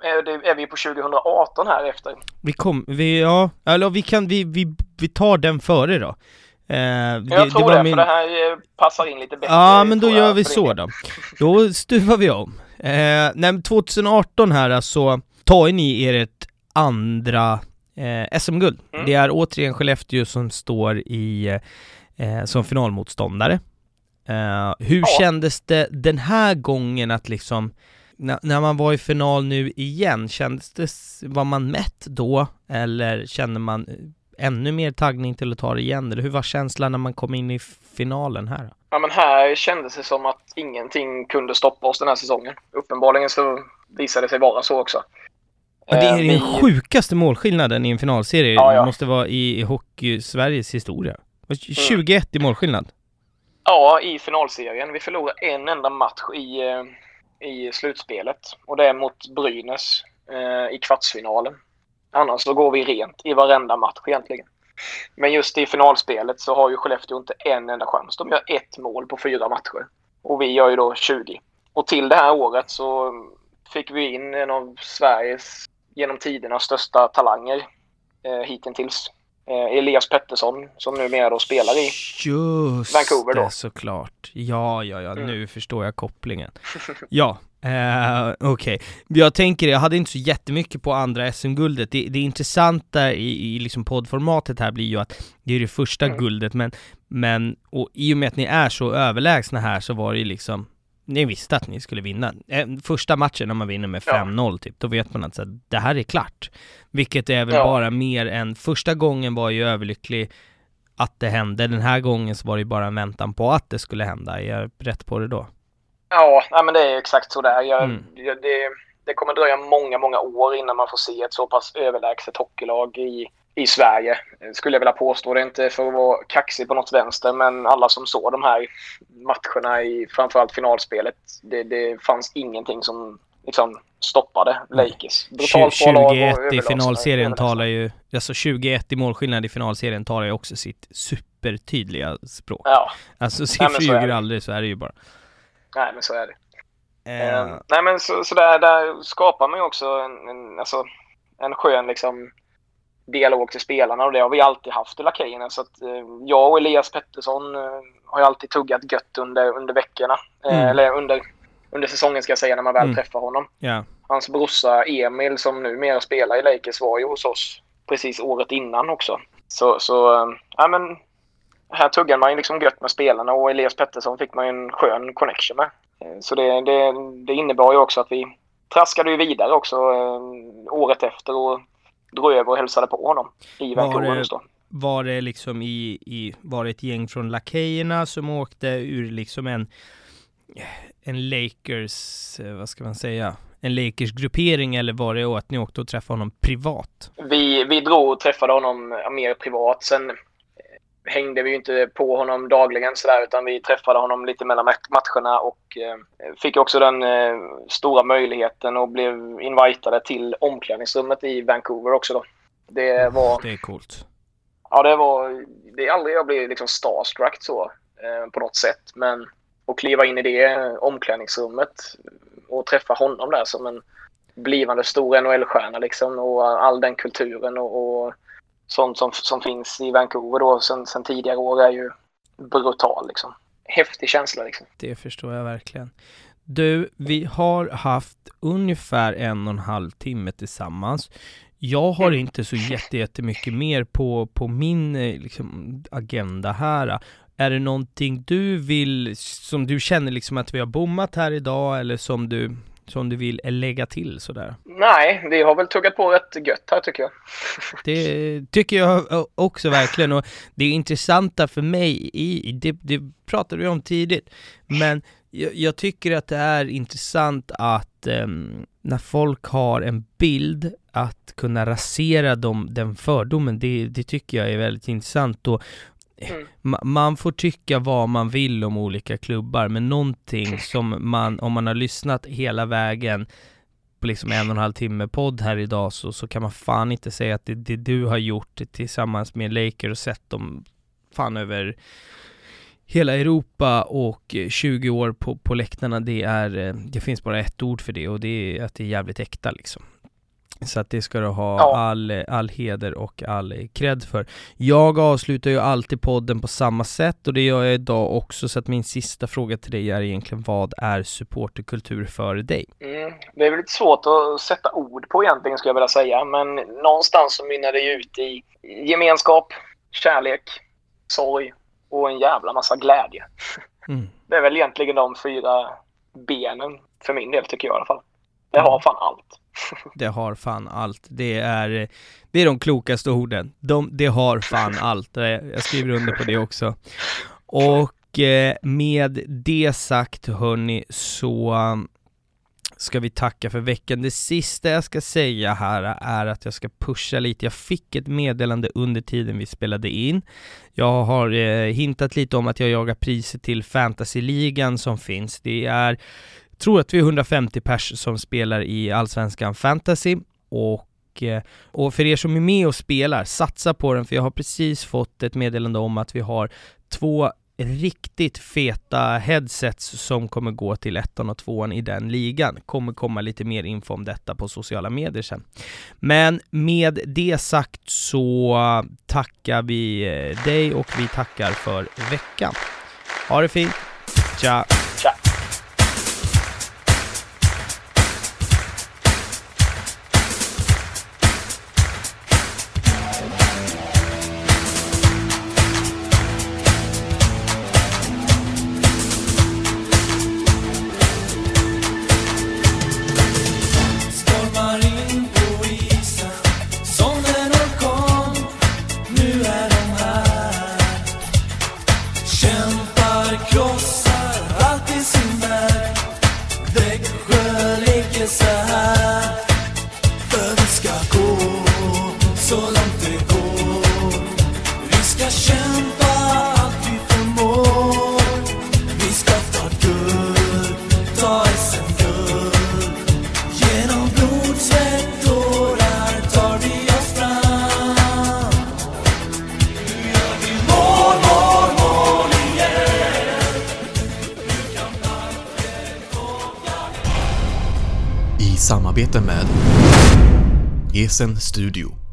B: Är, det, vi på 2018 här efter.
A: Vi kom, vi, ja, eller vi kan, vi, vi, vi tar den före då. Eh, det,
B: Jag tror
A: var
B: det,
A: min-
B: för det här eh, passar in lite bättre.
A: Ja, men då gör vi så då. Då stuvar vi om. Eh, nej, men 2018 här så tar ni er ett andra eh, SM-guld.
B: Mm.
A: Det är återigen Skellefteå som står i eh, som finalmotståndare. Eh, hur
B: Ja.
A: kändes det den här gången att liksom när, när man var i final nu igen, kändes det, var man mätt då? Eller kände man eh, ännu mer taggning till att ta det igen? Eller hur var känslan när man kom in i finalen här?
B: Ja, men här kändes det som att ingenting kunde stoppa oss den här säsongen. Uppenbarligen så visade det sig vara så också.
A: Ja, det är
B: Eh,
A: den sjukaste målskillnaden i en finalserie.
B: Ja, ja.
A: Det måste vara i, hockey-Sveriges historia. 21 i målskillnad.
B: Ja, i finalserien. Vi förlorade en enda match i, eh, i slutspelet. Och det är mot Brynäs eh, i kvartsfinalen. Annars så går vi rent i varenda match egentligen. Men just i finalspelet så har ju Skellefteå inte en enda chans. De gör ett mål på fyra matcher. Och vi gör ju då 20. Och till det här året så fick vi in en av Sveriges genom tiderna största talanger eh, hittills. Eh, Elias Pettersson som numera då spelar i
A: Just
B: Vancouver då.
A: det, såklart. Ja, ja, ja,
B: Mm.
A: nu förstår jag kopplingen. Ja, Uh, Okej, okay. jag tänker, jag hade inte så jättemycket på andra SM-guldet. Det, det intressanta i, i liksom poddformatet här blir ju att det är det första mm. guldet, men, men och i och med att ni är så överlägsna här så var det ju liksom ni visste att ni skulle vinna. Eh, första matchen när man vinner med 5-0 ja. typ, då vet man att så, det här är klart. Vilket är väl ja. bara mer än, första gången var ju överlycklig att det hände. Den här gången så var det ju bara en väntan på att det skulle hända. Är jag rätt på det då?
B: Ja, nej, men det är exakt så där. Jag, mm. jag, det, det kommer dröja många, många år innan man får se ett så pass överlägset hockeylag i, i Sverige. Skulle jag vilja påstå. Det är inte för att vara kaxig på något vänster, men alla som såg de här matcherna i framförallt finalspelet, det, det fanns ingenting som liksom stoppade Lakers.
A: 21 i finalserien talar ju, alltså 21 i målskillnad i finalserien talar ju också sitt supertydliga språk. Ja. Alltså siffror ljuger aldrig, så är det ju bara.
B: Nej, men så är det. Uh. Uh, nej, men så, så där, där skapar man ju också en, en, alltså, en skön liksom dialog till spelarna och det har vi alltid haft i Lakejerna. Så att, uh, jag och Elias Pettersson har ju alltid tuggat gött under, under veckorna. Mm. eller under under säsongen ska jag säga när man väl mm. träffar honom.
A: Yeah.
B: Hans brorsa Emil som numera spelar i Lakers var ju hos oss precis året innan också. Så, så ja men här tuggade man ju liksom gött med spelarna och Elias Pettersson fick man ju en skön connection med. Så det, det, det innebar ju också att vi traskade ju vidare också året efter och drog över och hälsade på honom i Vancouver då.
A: Var det liksom i, i, var det ett gäng från Lakejerna som åkte ur liksom en en Lakers, eh, vad ska man säga, en Lakers gruppering eller var det att ni åkte och träffade honom privat?
B: Vi, vi drog och träffade honom mer privat. Sen hängde vi ju inte på honom dagligen sådär utan vi träffade honom lite mellan matcherna och eh, fick också den eh, stora möjligheten och blev invitade till omklädningsrummet i Vancouver också då. Det var...
A: Det är coolt.
B: Ja, det var... Det är aldrig jag blev liksom starstruck så eh, på något sätt men och kliva in i det omklädningsrummet och träffa honom där som en blivande stor NHL-stjärna liksom och all den kulturen och, och sånt som, som finns i Vancouver då sen, sen tidigare år är ju brutal liksom. Häftig känsla liksom.
A: Det förstår jag verkligen. Du, vi har haft ungefär en och en halv timme tillsammans. Jag har mm. inte så jättemycket mer på, på min eh, liksom, agenda här. Är det någonting du vill, som du känner liksom att vi har bommat här idag eller som du, som du vill lägga till sådär?
B: Nej, vi har väl tuggat på rätt gött här tycker jag.
A: Det tycker jag också verkligen och det intressanta för mig i, det, det pratade vi om tidigt, men jag, jag tycker att det är intressant att um, när folk har en bild att kunna rasera dem, den fördomen, det, det tycker jag är väldigt intressant och, Mm. Man får tycka vad man vill om olika klubbar, men någonting som man, om man har lyssnat hela vägen på liksom en och en halv timme podd här idag så, så kan man fan inte säga att det, det du har gjort tillsammans med Laker och sett dem fan över hela Europa och 20 år på, på läktarna, det är, eh, det finns bara ett ord för det och det är att det är jävligt äkta liksom. Så att det ska du ha ja. all, all heder och all cred för. Jag avslutar ju alltid podden på samma sätt och det gör jag idag också så att min sista fråga till dig är egentligen vad är supporterkultur för dig?
B: Mm, det är väl lite svårt att sätta ord på egentligen skulle jag vilja säga men någonstans så mynnar det ut i gemenskap, kärlek, sorg och en jävla massa glädje. Mm. Det är väl egentligen de fyra benen för min del tycker jag i alla fall. Det har fan allt.
A: Det har fan allt. Det är, det är de klokaste orden. De, det har fan allt. Jag skriver under på det också. Och eh, med det sagt hörni så um, ska vi tacka för veckan. Det sista jag ska säga här är att jag ska pusha lite. Jag fick ett meddelande under tiden vi spelade in. Jag har eh, hintat lite om att jag jagar priset till fantasyligan som finns. Det är tror att vi är 150 pers som spelar i Allsvenskan Fantasy och, eh, och för er som är med och spelar, satsa på den för jag har precis fått ett meddelande om att vi har två riktigt feta headsets som kommer gå till ettan och tvåan i den ligan. Kommer komma lite mer info om detta på sociala medier sen. Men med det sagt så tackar vi eh, dig och vi tackar för veckan. Ha det fint! Ciao!
C: I samarbete med Esen Studio